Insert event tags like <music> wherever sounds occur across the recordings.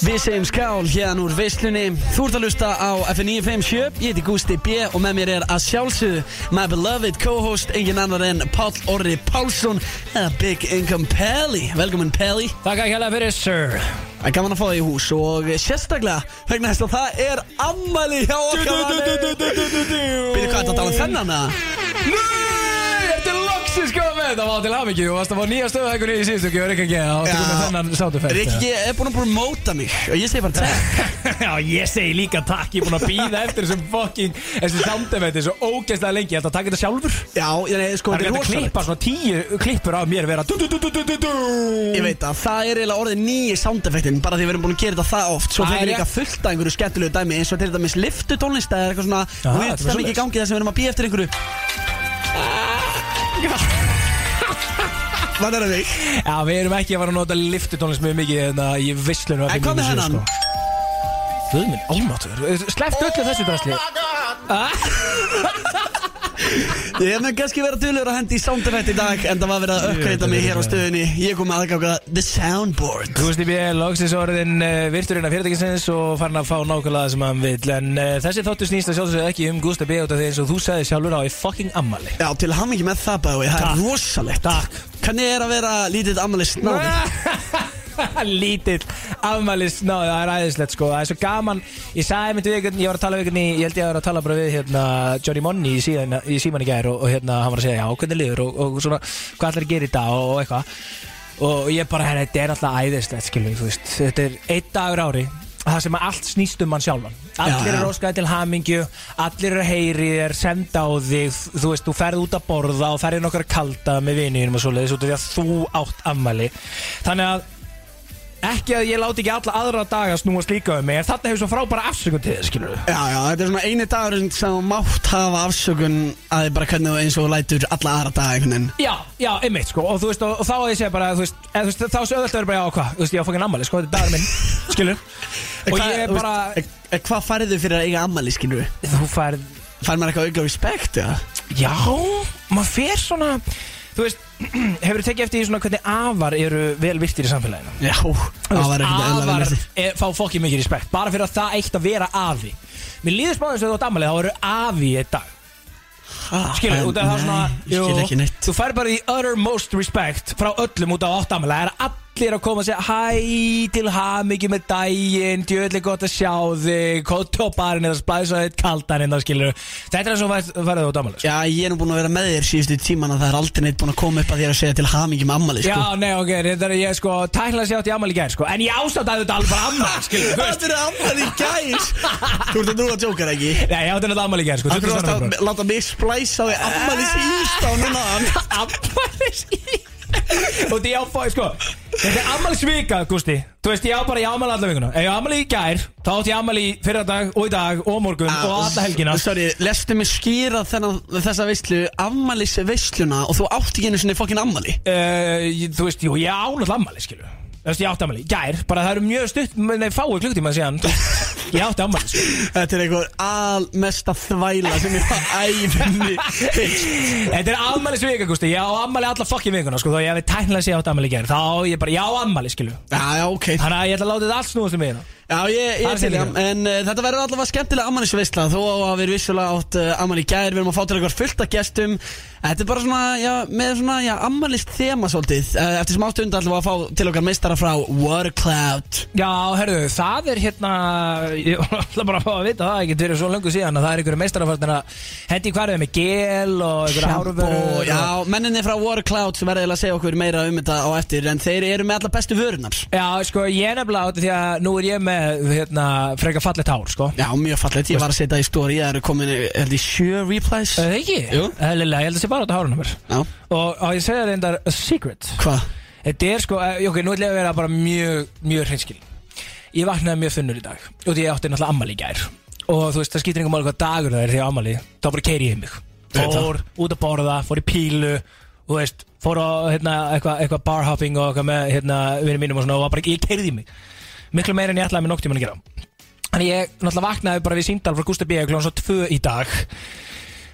Við segjum skál hérna úr veislunni. Þú ert að lusta á FN957 Ég heiti Gusti B og með mér er að sjálfsögðu My beloved co-host Engin annar en Páll Orri Pálsson Eða Big Income Pelli Velkomin Pelli Takk að kjalla fyrir, sir. Það er gaman að fá það í hús og sérstaklega vegna þess að það er ammæli hjá okkar Byrju hvað er þetta að tala um þennan að? Nei, þetta er loksins komið. Það var til hafmyggju og varst að fá nýja stöðhækunni í síðustu ekki og Rikki G. Og þetta komið þennan sátuferð Rikki er búin að promóta mig. Og ég segi bara takk. <laughs> Já, ég segi líka takk, ég er búin að býða eftir þessum fucking þessi sátuferði svo ógeðslega lengi, ég ætla að taka þetta sjálfur? Já, nei, sko, Það er þetta er hægt að klippa rosalegt svona tíu klippur af mér vera. Ég veit að það er eiginlega orðið nýji soundeffektin bara því við erum búin að gera þetta það oft. Svo Það er þeir líka rétt. fullt af einhverju skemmtilegu dæmi eins og til þetta með liftu tónlist eða eitthvað svona þetta er það svoleiðis. mikið í gangi þess að við erum að býja eftir einhverju Hvað er það þig? Já, við erum ekki að fara að nota liftutónlist mjög mikið en í visslunum En hvað með hennan? Guð minn, almatur Sleppt öllu þessu drasli <laughs> Ég hef með kannski verið að dölur að hendi í soundeffekt í dag En það var verið að uppgreita mig hér á stöðinni Ég kom með aðgáka The Soundboard Gusti B. loksins orðin uh, virturinn af fyrirtækisins og farin að fá nákvæmlega það sem hann vill en uh, þessi þáttu snýst að sjálfsögðu ekki um Gusti B. út af því eins og þú sagði sjálfur á í fucking ammali Já, til að hafa mikið með það bæði, það er rosalegt Takk. Hvernig er að vera lítið ammali snáði? <laughs> <laughs> Lítill afmælis Ná, það er æðislegt sko. Það er svo gaman. Ég sagði myndi við einhvern Ég var að tala við einhvern í- Ég held ég að vera að tala bara við hérna Johnny Money í, síðan, í síman í gær og, og hérna hann var að segja Já, hvernig liður og, og svona Hvað ætlar að gera í dag? og, og eitthvað. Og ég bara, herra, þetta er alltaf æðislegt skilur, þú veist. Þetta er einn dagur ári Það sem allt snýst um hann sjálfan. Allir eru óskaði til hamingju Allir eru að heyri þér, senda á þig Þú veist, þú ferð út að borða og ferð nokkar kalda með viniðinum og svoleiðis út af því að þú átt ammæli Þannig að ekki að ég láti ekki alla aðra daga snúast líka um mig en þarna hefur svo frábæra afsökun til þið, skilur við Já, já, þetta er svona eini dagur sem þú mátt hafa afsökun að þið bara hvernig þú eins og lætur alla aðra daga einhvern veginn Já, já, einmitt sko og þú veist, og, og þá að ég segja bara, þú veist, eða, þú veist þá sé öðvöld að vera bara, já, hvað, þú veist, ég á fokkin ammæli, sko, þetta er dagur minn, <laughs> skilur og Hvað- ég þú bara, veist, e- Hvað færðu fyrir að eiga ammali, skilur við? þú færð Fær maður eitthvað auka respekt, eða? Já, maður fer svona Þú veist, <clears throat> hefur tekið eftir því svona hvernig afar eru vel virtir í samfélaginu? Já, það var ekkert eðla vel Afar eftir er, fá fokkið mikið respekt. Bara fyrir að það eitt að vera afi. Mér líður spáðins að þú átt ammali þá eru afi í dag. Skilur, út af það er svona neitt. Þú fær bara í uttermost respect frá öllum út af átt ammali Það er allir að koma og segja Hæ til hamingju með daginn Djöðlega gott að sjá þig Kóttu á barinn eða splæsa þitt kaldan en það skilur Þetta er eins og færð- færðu út ammali Já, ég er nú búin að vera með þér síðustu tíman að það er aldrei neitt búin að koma upp að þér að segja til hamingi með ammali, sko. Já, nei, ok, þetta er ég sko Tækla sér átt í ammali gær, sko. En ég ástætt að þetta alveg ammali, skilur þú Þetta er ammali gæs Þú ert að nú að djókar ekki? Nei, ég átti þetta ammali gær, sko Akkur 22. varst febrúar. að láta mig splæsa á því ammali síst á núna? Afmælis í <laughs> Og því ég á fói, sko Þetta er ammælis vika, Gusti Þú veist, ég á bara, ég á ammæli alla vikuna. Ef ég á ammæli í gær, þá átti ég ammæli í fyrra dag og í dag og morgun og alla helgina. Sorry, lestu mig skýra þennan, þessa veislu Ammalis veisluna og þú átt ekki einu sinni fokkin ammali uh, Þú veist, jú, ég á náttúrulega ammæli, skilu ég átti ammæli, í gær Bara það eru mjög stutt, nei, fáu klukktíma síðan. Ég átti ammæli, sko. Þetta er einhver almesta þvæla sem ég var æfinni Þetta er ammælis vika, Gusti Ég á ammæli alla fokkin vikuna, sko. Þó ég hefði tæknilega séð átti ammæli í gær Þá ég bara, ég á ammæli, skilu Já, já, ok. Þannig að ég ætla að láta þetta allt snúast um mig hérna Já, ég, ég er til skemmtilega. það En uh, þetta verður allavega skemmtilega ammanisveisla Þó að við erum vissulega átt uh, ammali gær Við erum að fá til eitthvað fullt af gestum. Þetta er bara svona, já, með svona, já, ammalist þema svolítið. Uh, Eftir sem ástund allavega að fá til okkar meistara frá Watercloud. Já, herru, það er hérna Ég ætla bara að fá að vita það ekki fyrir svo löngu síðan að það er einhverju meistaraförðin að hendi hverju með gel og einhverju Shampoo, hárvörur Já, menninni frá Watercloud sem verður að segja okkur meira um þetta á eftir En þeir eru með alla bestu vörunar Já, sko, er er hérna, freka fallet hár, sko. Já, mjög fallegt, ég var að setja í story Það eru komin, held ég, sjö replies. Það ekki? Jú. Eðlilega, ég held að sé bara átti hárunum mér. Já, Og á ég segja reyndar a secret. Hvað? Þetta er sko, eh, ok, nú ætla ég að vera bara mjög, mjög hreinskil. Ég vaknaði mjög þunnur í dag. Og því ég átti náttúrulega ammali í gær. Og þú veist, það skýtir einhver máli hvað dagur það er því á ammali Þá bara keiri ég mig. Það. Fór út að borða, fór í pílu Og veist, fór á hérna, eitthvað eitthva barhopping og eitthvað með hérna, vinni mínum og svona Og bara, ég keiriði mig Miklu meira en ég ætlaði með noktjum að gera. Þannig ég náttúrulega vaknaði bara við síndal frá Gústa B. svo tvö í dag.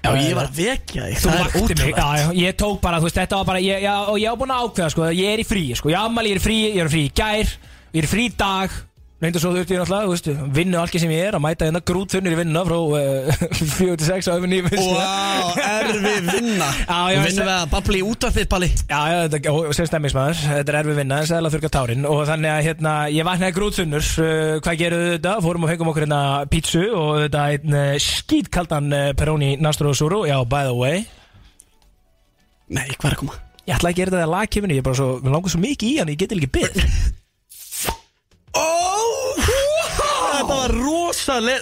Já, ég var að vekja þig Það er mig, ótrúlegt já, já, ég tók bara, þú veist, þetta var bara, ég, já, og ég á búin að ákveða, sko, ég er í frí, sko, ég ammali, ég er í frí, ég er í frí í gær, ég er í frí í dag, Reynda svo þurfti ég náttúrulega, þú veist, vinnu allir sem ég er að mæta hérna grútþunnir í vinnuna frá <laughs> uh, 4-6 á öfum nýjum Wow, erfið vinna. <laughs> Já, vinnum við að babli í útvarpið, Palli? Já, já, þetta, og sem stemmismæður, þetta er erfið vinna, en sæðilega þurka tárin. Og þannig að hérna, ég vaknaði grútþunnur, uh, hvað gerum við þetta? Fórum og fengum okkur hérna pítsu og þetta einn uh, skítkaldan uh, Peroni Nastro Suru, já, by the way. Nei, hvað er að koma? Ég ætla að gera þetta að lagkifinu, ég er bara svo, mér langar svo mikið í hann, ég get ekki byrð <laughs> þetta var rosaleg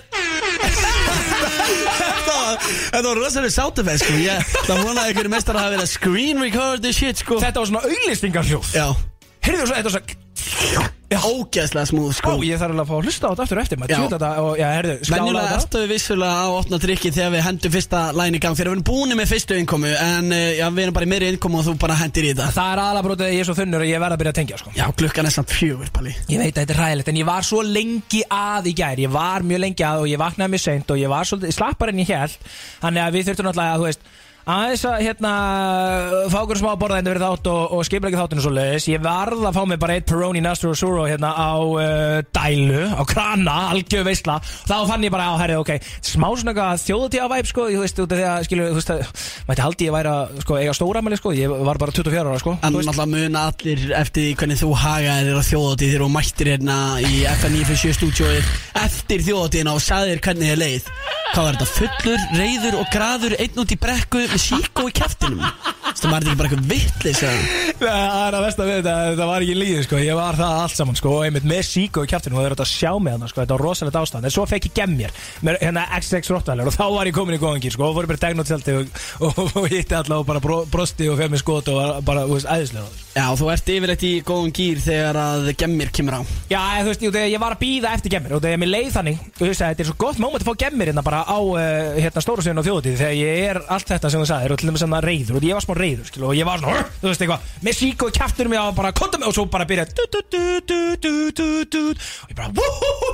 Þetta var, þetta var rosaleg sáttafæð sko. Ég ætla að vona að einhverju mestar hafa verið að screen record this shit sko. Þetta var svona auglýstingarhljóð Já, Heyrðu svo, þetta var svona ógeðslega smúð Ó, sko ég þarf alveg að fá að hlusta á þetta aftur og eftir maður Já. tjóta þetta og, já, heyrðu, sklála á Venjulega þetta. ertu við vissulega á opna drikki þegar við hendum fyrsta læn í gang Þegar við erum búin með fyrstu innkomu En uh, já, við erum bara í meiri innkomu og þú bara hendir í þetta. Það er aðalega brótið að ég er svo þunnur og ég verð að byrja að tengja sko. Já, klukkan er samt fjögur, Palli. Ég veit að þetta er ræðilegt en ég var svo lengi að í gær. Ég var mjög lengi að og ég vaknaði mjög seint og ég var svolítið slappar en ég held Þannig að við þurftum náttúrulega að þú veist aðeins að hérna fá okkur smá borða hérna verið þátt og, og skipla ekki þáttinu svo leiðis Ég varð að fá mig bara eitt Peroni Nastro Suro hérna á uh, dælu, á krana, algjör veisla. Þá fann ég bara á herrið, ok, smá svona þjóðutíða væp sko, ég veist, út af því að skilju, þú veist að mætti haldi ég væri að sko, eiga stóramæli sko, ég var bara 24 ára sko En þú náttúrulega muna allir eftir hvernig þú hagaðir þér á þjóðatíð þegar þú mættir hérna í FN97 stúdjóið eftir þjóðatíðina og sagðir hvernig þið leið. Hvað var þetta? Fullur, reyður og graður einn út í brekku með síkó í kæftinum Það var ekki bara eitthvað vittlis Það er að versta við þetta, þetta var ekki líðið sko, ég var það allt saman sko, og einmitt með síkó í kæftinu og þeir eru að sjá mig þannig sko, þetta var rosalegt ástand, en svo fekk ég gem mér með hérna XX Rottweiler og þá var ég komin í góðan gýr sko, og fór bara tegn og tjaldi og, hitti alla og bara bro, brosti og fegð mér skot og var bara, þú veist, æðislega Já, þú ert yfirleitt í góðum gýr þegar að gemmir kemur á. Já, þú veist, ég var að býða eftir gemmir og þegar mér leið þannig, þú veist þetta er svo gott moment að fá gemmir hérna bara á uh, hérna stóru þú sagðir og til dæmis svona reyður og ég var smá reyður, skilu, og ég var svona, þú veist eitthvað, með sík og kjaftur mér á bara konta mig og svo bara byrja du, du, du, og ég bara,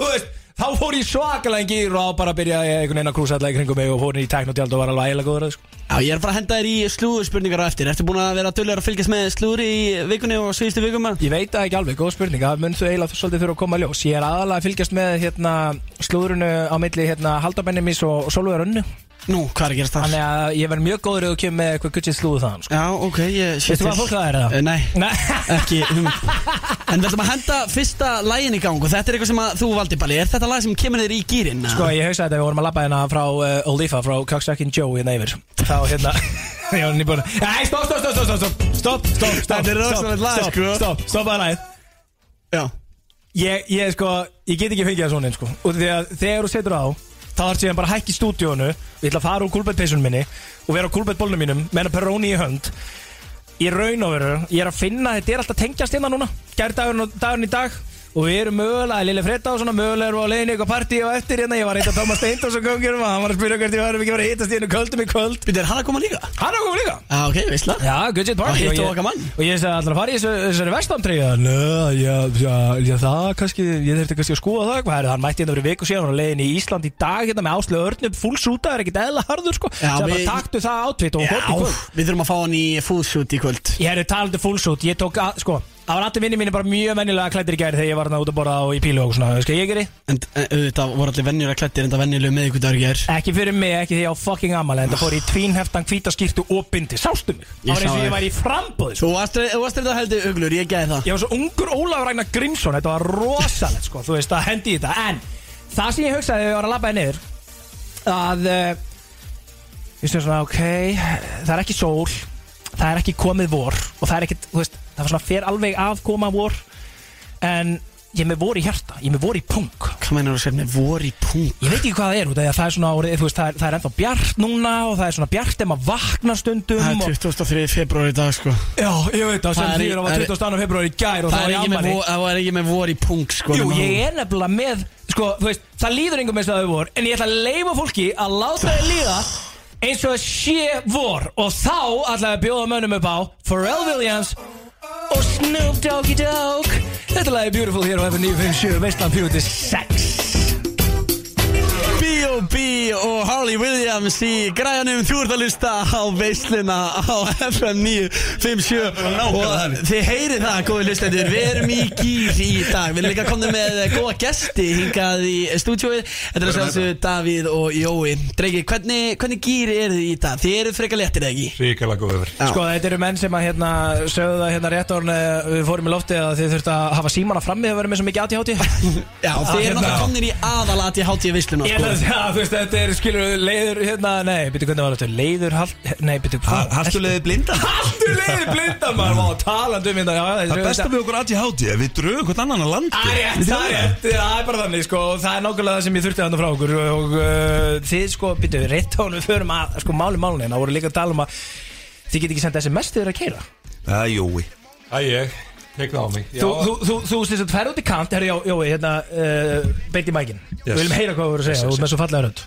veist Þá fór ég svakalega en gýr og bara að byrja einhvern veginn að krúsa allega í kringum mig og fór inn í teknotjald og var alveg ægilega góður sko. Já, ég er bara að henda þér í slúður spurningar á eftir. Ertu búin að vera dölur að fylgjast með slúður í vikunni og síðustu vikum? Ég veit það ekki alveg, góð spurning Það mun þú eiginlega svolítið þurfa að koma að ljós. Ég er aðalega að fylgjast með hérna, slúðrunu á milli hérna, Haldabennimis og Solveig Rönnu Nú, hvað er að gerast það? Þannig að ég verð mjög góður þú kemur með eitthvað guttið slúðu þaðan sko. Já, ok, ég sé Veistu hvað fólk það er? Eh, Nei, Nei ekki hugmynd En við ætlum að henda fyrsta lægin í gang og þetta er eitthvað sem að þú valdi Balli Er þetta lag sem kemur þér í gýrin? Sko ég hugsaði þetta við vorum að labba hérna frá uh, Olifa frá Cocksucking Joe hérna yfir Þá hérna Ég var nýbúin Nei, stopp, stopp, stopp, stopp, stopp Stopp, stopp, stopp Þetta er stopp, rosalegt lag, stopp, sko. Stopp, stopp að lagið Já Ég, ég sko, ég get ekki fengið það svona inn sko Og því að þegar þú setur á Þá er síðan bara að hækka í stúdíónu. Ég ætla að fara úr kúlbettpeysunum minni Og vera á kúlbettbólnum mínum Með hennar peróni í hönd. Í raun og veru Ég er að finna þetta er alltaf tengjast hérna núna. Gær dagurinn, dagurinn í dag Og við erum mögulega, Lili Fredda og svona Mögulega erum við á leiðinni í eitthvað partí og eftir hérna. Ég var eitthvað Thomas Steindors og gangirum Hann var að spyrja hvert ég var ekki fara að hittast í hennu kvöldum í kvöld. Býttu, er hann að koma líka? Hann er að koma líka. Já, ok, veistla. Já, good shit party. Og hitt ég- og. Og ég sagði alltaf að fara í þessari vestamtreyja Nei, já, já, já, það kannski Ég þurfti kannski að skoða það. Hvað er það? Hann mætti hérna fyrir viku síðan á leiðin í Ísland í dag Hérna með Áslu Örnum Full suita er ekkit eðla harður sko. Já, Sæði bara við- taktu það átvitt og Já, gott í kvöld. við þurfum að fá hann í fullsuit í kvöld. Ég hefði talandi full suit. Ég tók, að, sko Það var allir vinni mínu bara mjög venjulega klættir í gæri Þegar ég var hérna út að borða og í pílu og svona Skal ég geri? En en auðvitað voru allir venjulega klættir en það venjulegu með ykkur dagur ger Ekki fyrir mig, ekki því ég á fucking amali En það fór í tvínheftan hvítaskýrtu og bindi Sástu mig? Ég Það var eins og ég væri í frambóði sko. Þú varst þú varst þetta heldur uglur, ég geði það Ég var svo ungur Ólafur Ragnar Grímsson Þetta var rosalegt sko Þú veist að hendi í þetta En það sem ég hugsaði þegar ég var að labba niður Að uh, Ég stuði svona ok Það er ekki sól Það er ekki komið vor Og það er ekki Þú veist Það var svona fer alveg að koma vor En ég með vor í hjarta Ég með vor í punk Hvað meinar þú að segja með vor í punkt? Ég veit ekki hvað það er Það er svona veist það er, það er ennþá bjart núna Og það er svona bjart Ef maður vakna stundum Það er 23. februar í dag sko Já, ég veit það Sem því að það var 22. februar í gær Og Það það var með vor- það var ekki með vor í punkt sko Jú, ég er nefnilega með Sko, veist, það líður eins og þau vor En ég ætla að leifa fólki að láta þau líða Eins og sé vor Og þá ætla ég að bjóða mönnum upp á Pharrell Williams Og Snoop Doggy Dogg Þetta lag er beautiful hér á FM 957 Veistland 46 B.O.B. og Harley Williams í græjanum lusta á veisluna á FM 957 Og þið heyrið það, góði lustendur Við erum í gýr í dag Við erum líka komið með góða gesti hingað í stúdjóið Þetta er að sjálfsögðu Davíð og Jói Dregi, hvernig, hvernig gýr eru þið í dag? Þið eru frekar léttir eða ekki? Ríkala góður Já. Sko þetta eru menn sem að hérna sögðu það hérna rétt orðin við fórum í loftið að þið þurftu að hafa símana frammi að vera með svo mikið ATHT <laughs> Já, þið eru hérna. náttúrulega komnir í aðalati hátíð veisluna Ég ætla sko. Að þú veist, þetta er, skilur, leiður, hérna, nei, byrju, hvernig var þetta, leiður, hald, nei, byrju, hvað? Haltulegði blinda. Haltur leiður blinda, maður, má, talandi um hérna, já, Það er besta við okkur aðtíð hátíð Við drögum hvern annan að landi. Það er rétt, það er rétt, það er bara þannig, sko, það er nákvæmlega það sem ég þurfti þarna frá okkur og uh, þið, sko, byrju, rétt án við förum að, sko, máli málunina, voru líka að tala um að þið get ekki senda SMS þegar að keira. Það er Jói. Æ, ég, tek það á mig Já, Þú, þú, þú, þú, þú, þú ferð út í kant, herri, Jó- Jói, hérna, uh, beint í mækin, Yes. við viljum heyra hvað þú voru að segja, Yes, þú yes, ert með svo fallega rönd.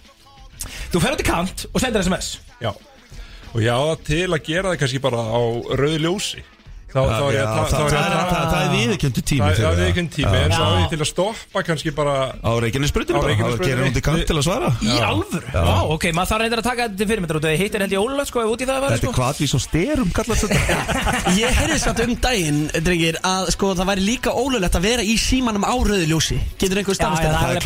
Þú ferð út í kant og sendir SMS. já Og ég á það til að gera það kannski bara á rauðu ljósi Þá, það- þá er ég að það- er viðkjöndu tími Það fyrir er en tími En Já. svo á ég til að stoppa kannski bara Á Reykjanesbrutinu Á bara? Reykjanesbrautinni. gerir hún til kant til að svara? Í alvöru? Já, ok, maður þarf reyndar að taka þetta til fyrirmyndar út Hitt er held ég ólulegt sko, ef út í það að vera Þetta er sko. hvað við svo styrum kallast þetta. <laughs> Ég heyrði satt um daginn, drengir, að sko það væri líka ólulegt að vera í símanum á rauðu ljósi. Getur einhver þetta? Það? er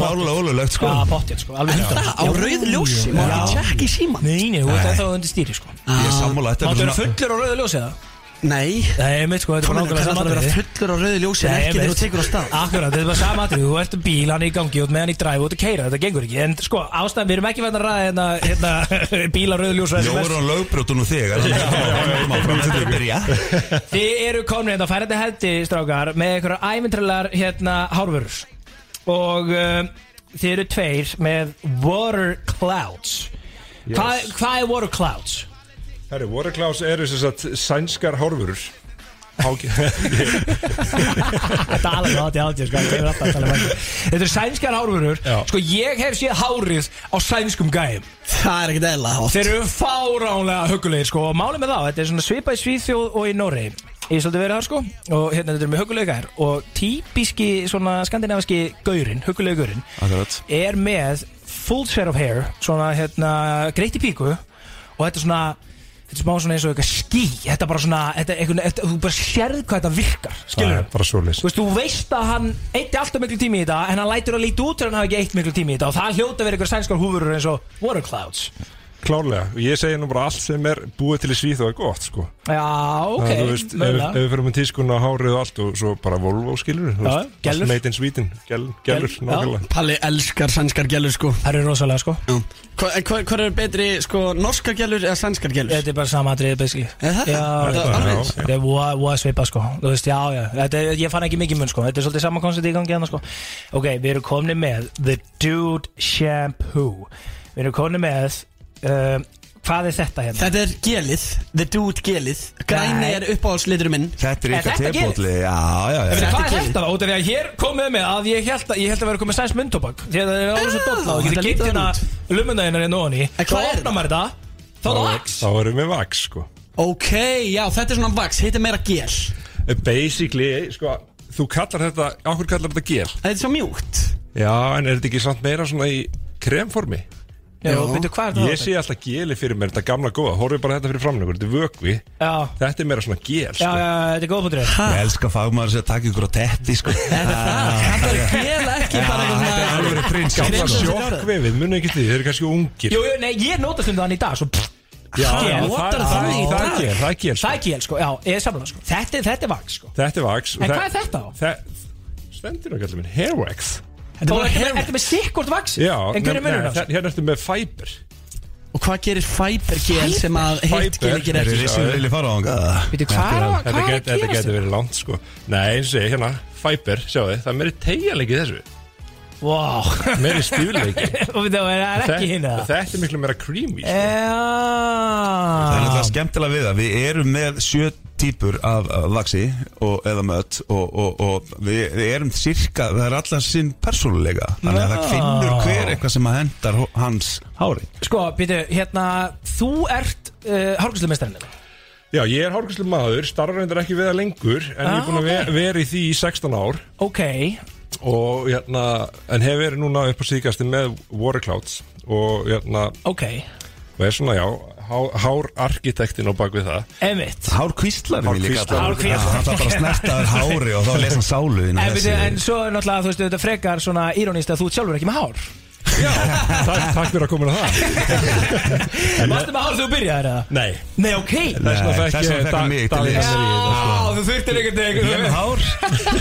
klárlega Það, Nei, nei, þú sko Ég er er mitt sko, þetta er bara nákvæmlega hvernig ætlar að vera saman fullur á rauðu ljósi en ekki þegar þú tekur á stað. Akkurat, þetta er bara sama atrið, þú ert um bíl, hann er í gangi út með hann í dræf, út að keira, þetta gengur ekki. En sko, ástæðan, við erum ekki verið að ræða hérna, hérna <laughs> bíl á rauðu ljósi Jói er á lögbrotunum þegar Þið Þið eru komin hérna, færandi heldi, strákar, með einhverjar ævintrælar hérna hárvörur. Og uh, þið eru tveir með Water Clouds. Hvað er Water Clouds? Herri, Waterklaus eru sem sagt sænskar hárfurur Háki <laughs> Þetta er alveg átti átti, sko, um þetta. Þetta eru sænskar hárvörur. Já. Sko, ég hef séð hárið á sænskum gæjum. Það er ekkert eðla hátt. Þeir eru fáránlega hugulegir, sko Og málið með þá, þetta er svona svipað í Svíþjóð og í Noregi. Ég er svolítið verið þar, sko Og hérna, þetta er með hugulega gæjar. Og típiski, svona, skandinaviski gaurin, hugulegi gaurin Akkurat. er með full set of hair svona hérna greitt í píku. Og þetta er svona þetta er smá svona eins og eitthvað ský. Þetta er bara svona þetta, er einhvern, þetta, þú bara sérð hvað þetta virkar. Það skilur er bara svo list Þú veist, þú veist að hann eitti alltaf miklu tími í þetta en hann lætur að líti út þegar hann hafi ekki eitt miklu tími í þetta og það hljóta vera einhver sænskar húfurur eins og water clouds Klárlega, og ég segi nú bara allt sem er búið til í Svíþ og er gott sko. Já, ok, Það, þú veist, ef, mögulega. ef við fyrir með tískuna, hárið og allt og svo bara Volvo skilur gellur. Made in Sweden, gell, gellur, Gell, já. nákvæmlega. Palli elskar sænskar gælur sko. Það eru rosalega sko. Hvað hva, hva er betri sko norskar gælur eða sænskar gælur? Þetta er bara sama atriði basically. Það? Er er voða svipað sko. Þú veist, já, já. Þetta, er- Ég fann ekki mikið mun sko. Þetta er svolítið sama koncept í gangi hérna sko. Ok, við erum komni með The Dude Shampoo. Við erum komni með uh, Hvað er þetta hérna? Þetta er gelið, the dude gelið. Græni er uppáhaldslítur minn. Þetta er ykkar þetta tebótli Já, já, já. Hvað er er gelið. þetta? Þá? Út af því að hér komið með að ég held að ég held að vera komið sæns myndtobak Því að það er alveg svo dolla og þetta getur lítur geimt hérna lumundaginn er nóni er opnar maður þetta. Þá er það vax. Þá erum við vaks sko. Ok, já, þetta er svona vax, hitt er meira gel. Basically, sko, þú kallar þetta, áhver kallar þetta gel. Þetta er svo mjúkt. Já, en er þetta ekki samt meira svona í kremformi? Já, Já. er þetta? Ég sé alltaf geli fyrir mér, þetta gamla góða. Horfið bara þetta fyrir framleikur, þetta er vökvi. Já, Þetta er meira svona gel, já, sko. já, þetta er góð punktur. Ég elska fagmaður sem takk ykkur á tetti sko. Þetta er það, þetta er gel ekki bara Þetta er alveg prins Gamla Krem- sjokkvefið, muni ekki því, þeir eru kannski ungir. Jú, jú, nei, ég notast um það hann í dag Já, já, það, er gel, það er gel það sko. er gél, sko, já, ég er samlega sko. Þetta, er- þetta er vax, sko. Þetta er vaks En hvað er þetta? Það stendur að kalla minn hair Þetta er er hair þetta með sikkort Já, En hver er nei, munurinn á nei, þessu? Hérna ertu með fiber Og hvað gerir fibergel sem að hitt gel Fiber? ekki Er fara á hanga? Veitu, hvað er að- Þetta hvað er get- að þetta gera getur verið langt sko Nei, eins og ég, hérna, fiber, sjáu þið Það er meiri tegjalegi þessu Vá. Meiri stífleiki. <laughs> Og veitu, það er ekki hinn Þetta er miklu meira creamy sko. Það er náttúrulega skemmtilega við það. Við erum með sjö típur af vaxi og, eða mött og, og, og við, við erum cirka það er allar sinn persónulega. Þannig að það finnur hver eitthvað sem að hendar hans hári Sko, býtu, hérna Þú ert uh, hárgæslumistarinn Já, ég er hárgæslu maður, starfar reyndar ekki við það lengur En Ah, ég er búin að ok. okay. vera í því í 16 ár. Ok og hérna, en hef verið núna upp á síkasti með Water Clouds og hérna, Ok, og er svona, já há, hár arkitektinn á bak við það emitt Hár kvíslar Hárkvíslar. Hárkvíslar. Það er bara snertaður hári og þá lesa hann sálu þín En, en svo er náttúrulega, þú veist, þetta frekar svona írónist að þú sjálfur ekki með hár Takk, takk fyrir að koma að það. Með hár þegar þú byrjaðir eða? Nei, Nei, ok. Þess vegna Nei, fekk þess vegna ég þetta, sko. Já, þú þurftir einhvern Ég er með hár.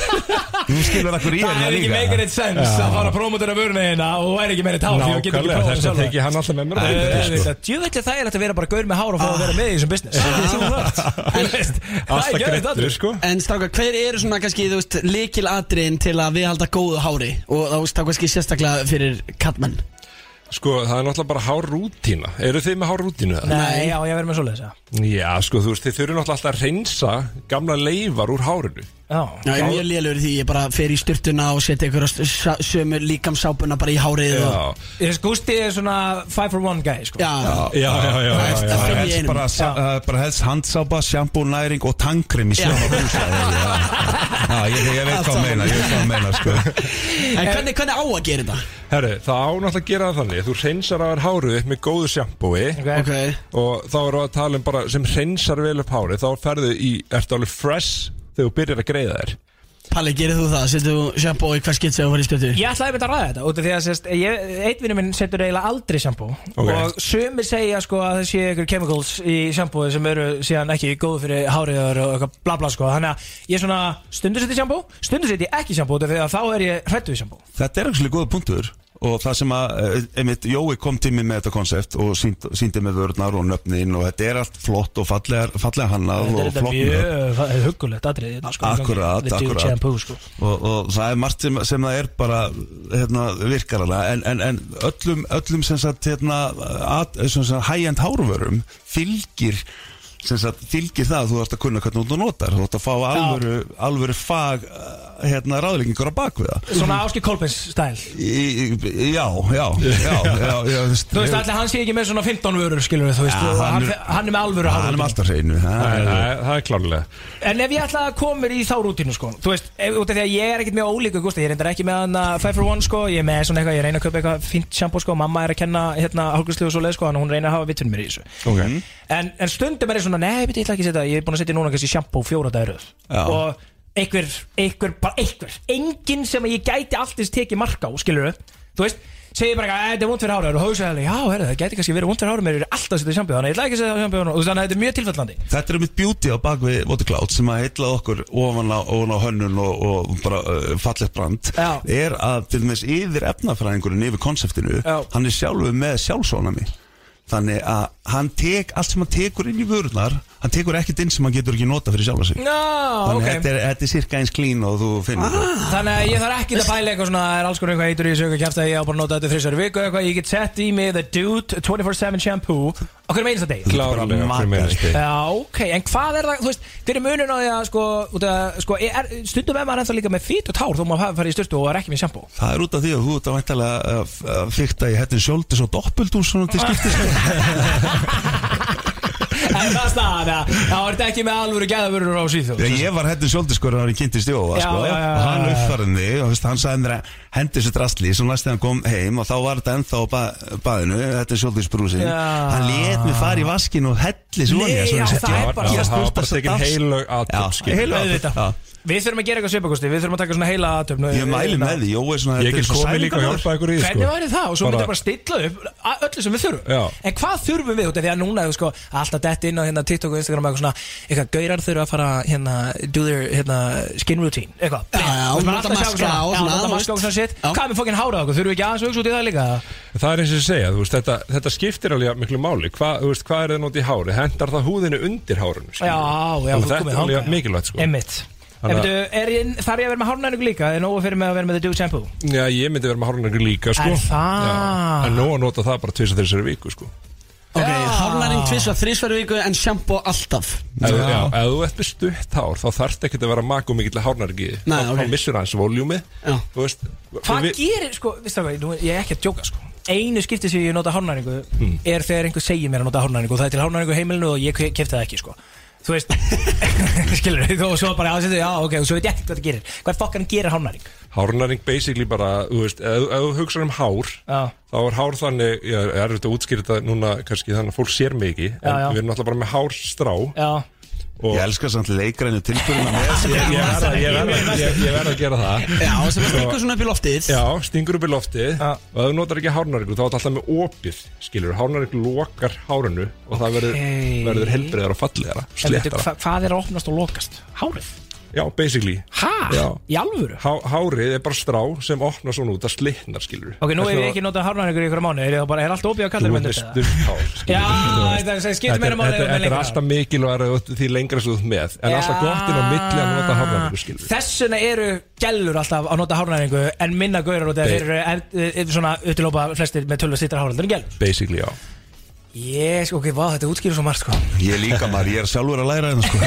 <laughs> Þú skilur akkur í Það hérna er ekki meikar eitt sens að fara að promotera vörunina og þú er ekki með eitt hár Nákvæmlega, prófað þess að sjálfur. teki hann alltaf með mér þetta, sko. Djúvillig það er að vera bara gaur með hár og fá að vera með í þessum business. Veist, <laughs> Það er ekki þetta sko það er náttúrulega bara hár rútína Eru þið með hár rútínu? Nei, já, ég verður með svoleiðis já. Já, sko, þú veist, þið þurfum náttúrulega alltaf að reynsa gamla leifar úr hárinu Já, Já, ég er mjög lélur því ég bara fer í styrtuna og setja einhverja s- sömu líkamsápuna bara í hárið og... Gústi er svona five for one guy sko. Já, já, já, já, já, Það er það Helst bara, uh, bara helst handsápa, sjambú, næring og tangrim í sama bústæði <laughs> Já, ég, ég veit hvað að meina, ég veit hvað að meina sko. En hvernig, hvernig á að gera þetta? Herru, það á náttúrulega að gera það þannig. Þú reynsar að vera hárið upp með góðu okay. Ok, Og þá erum við að tala um bara sem reynsar vel upp hárið. Þá ferðu í, ertu alveg fresh þegar þú byrjar að greiða þér Palli, gerir þú það? Setur þú sjampo í hvers sem þú fyrir styrtu? Ég ætlaði að mynda að ræða þetta út af því að sérst, ég, einn vinur minn setur eiginlega aldrei shampoo Ok. og sumir segja sko að það sé ykkur chemicals í shampoo sem eru síðan ekki góð fyrir háriðar og eitthvað bla bla sko þannig að ég svona stundur seti shampoo stundur seti ekki shampoo út af því að þá er ég hrættu við shampoo Þetta er ekki góða punktur og það sem að, eh, einmitt, Jói kom til mig með þetta konsept og sínd, síndi með vörnar og nöfnin og þetta er allt flott og fallega, fallega hannað Þetta er og þetta flott nöfn. mjög huggulegt atrið hérna, sko, Akkurat, akkurat. shampoo sko. Og, og það er margt sem, sem það er bara hérna, virkarala en, en, en öllum, öllum sem sagt, hérna, at, sem sagt, high-end hárvörum fylgir sem sagt, fylgir það að þú ert að kunna hvernig þú notar. Þú ert að fá alvöru, alvöru fag hérna, ráðleggingur á bakvið það. Svona Áski Kolbens stæl. Já, já, já, já, já Þú veist, allir hann sé ekki með svona 15 vörur skilur við, þú veist, Ja, og hann hann, er- með alvöru hann er með alltaf hreinu það er- það klárlega. En ef ég ætla að koma mér í þá rútínu sko Þú veist, ef, út af því að ég er ekkert með ólíku Gústi, ég er reyndar ekki með hann að 5 for 1 sko Ég er með svona eitthvað, ég reyna að kaupa eitthvað fínt shampoo sko Mamma er að kenna hérna hálfgræslu og svo leið sko hún reyna að hafa vitun mér í þessu. Ok. En, en stundum er ég svona, nei, beti, ég ætla ekki að setja Ég er búin að setja núna kannski shampoo fjóra dagir Já. Og einhver, einhver, bara einhver Engin sem ég gæti alltaf tekið marka á, skilur Þú veist, segir bara, "Æ, þetta er vond fyrir hárið Og hóðsæðilega, já, herri, það gæti kannski verið vond fyrir hárið Mér er alltaf að setja þannig að ég ætla ekki að setja núna. Þú veist, Þannig að þetta er mjög tilfellandi Þetta er mitt beauty á bakvið Watercloud sem að heitla okkur ofan á, ofan á hönnun og, og bara uh, fallegt brand Já. er að til dæmis yfir efnafræðingurinn yfir konseptinu, Já. hann er sjálfur með sjálfsónami þannig að hann tek allt sem hann tekur inn í vörurnar hann tekur ekkert inn sem hann getur ekki nota fyrir sjálfa sig. Já, þannig ok. að þetta er, þetta er cirka eins klín og þú finnir ah. Þannig að ég þarf ekki að pæla eitthvað svona Það er alls konar eitthvað eitur í þessu kjæft að ég á bara að nota þetta þrissar viku eitthvað Ég get sett í mig The Dude 24-7 shampoo á hverju einasta deg ok, en hvað er það, þú veist, hver er munun á því að sko, út að, sko, er, stundum er maður ennþá líka með fít og tár þó maður hafi farið í styrtu og er ekki með shampoo. Það er út af því að þú ert að að fykta í hettin sjóldi svo doppelt úr svona til skiptis <laughs> <laughs> En það er? Staðan, já, er þetta ekki með alvöru gæðavörur á síðu Já, ég var hættin sjóldiskur að hann kynntist Jóa Já, sko, já, já, og hann já, já. uppfærði og veist, hann sagði mér að hendi þessu drastli svo næst þegar hann kom heim og þá var þetta ennþá ba baðinu, þetta er sjóldisbrúsin Já. hann let mig fara í vaskin og helli svo Nei, já, það er bara- Það var bara tekin heilög Já, aðtöp heilög Auðvitað. Við þurfum að gera eitthvað svipakosti, við þurfum að taka svona heila aðtöfnu Ég mæli með því, Jói er svona Ég get komið líka og hjálpa ykkur í því Hvernig sko. væri það? Og svo Bara- myndi bara stilla upp öllu sem við þurfum Já. En hvað þurfum við út af því að núna er sko, alltaf dett inn á hérna, TikTok og Instagram eitthvað svona eitthvað gaurar þurfa að fara hérna, do their hérna, skin routine eitthvað Já, alltaf maska og svona, shit. Hvað með fokkin hárað okkur? Þurfum við ekki aðeins að hugsa út í það líka? Það er eins og ég segja, þú veist, þetta, þetta skiptir alveg miklu máli Hva, þú veist, Hvað er það nót í hári? Hendar það húðinu undir skilur Já, við? já, Þetta er alveg mikilvægt sko. Þannig er ég- þarf ég að vera með hárnæringu líka? Er nógu fyrir mig að vera með the dude shampoo? Já, ég myndi vera með hárnæringur líka sko. Er það? Já, En nú að nota það bara tvisa þessari viku sko. Ok, Já. hárnæring tvisvar, þrísvar í viku en sjampo alltaf Ef, já, ef þú ert með stutt hár þá þarf ekki að vera maku mikill hárnæringi Nei, þá, ok. þá missur hans voljúmi Já. Hvað við- gerir, sko, veistu það hvað, nú- ég er ekki að djóka, sko Einu skipti sem ég nota hárnæringu Hmm. er þegar einhver segir mér að nota hárnæringu og það er til hárnæringu heimilinu og ég kefti það ekki, sko Þú veist, skilur þú, og svo bara aðsettu, já, ok, og svo veit ég ekkert hvað það gerir Hvað fokkan gerir hárnæring? Hárnæring basically bara, þú veist, ef, þú hugsa um hár Já, þá er hár þannig, ég er erfitt að útskýra þetta núna kannski þannig að fólk sér ekki en Já, já. við erum alltaf bara með hárstrá Ég elska samt leikrænu tilbyrjuna með <laughs> ég, ég, verð að- ég, verð að- ég, ég verð að gera það Já, sem að stingur svona upp í loftið Já, stingur upp í loftið Já. og ef þú notar ekki hárnæringu þá er þetta alltaf með opið skilur, hárnæringu lokar hárinu og það verður, Ókei. verður helbriðar og hva, hvað er að opnast og lokast? Hárið? Já, basically Hæ? Já. Í alvöru? Há, Hárið er bara strá sem opnar svona út, það slitnar skilur Ok, nú hef ég ekki notað hárnæringur í ykkur mánu Er, bara, er allt opið á Þú ert með með þetta? stutt hár skilurðu. Já, Þú veist. þetta skiptir meira er- máli þetta- með þetta er alltaf mikilvæg því lengra sem þú ert með en alltaf gott inn á milli að nota hárnæringu skilur Þessuna eru gælur alltaf að nota hárnæringu En minna gaurar Nei. þeir eru er, er, svona utilópa flestir með tölvu stýttar hárnæringur Yes, ok, vá, þetta útskýrir svo margt sko. Ég líka maður, ég er sjálfur að læra þetta sko.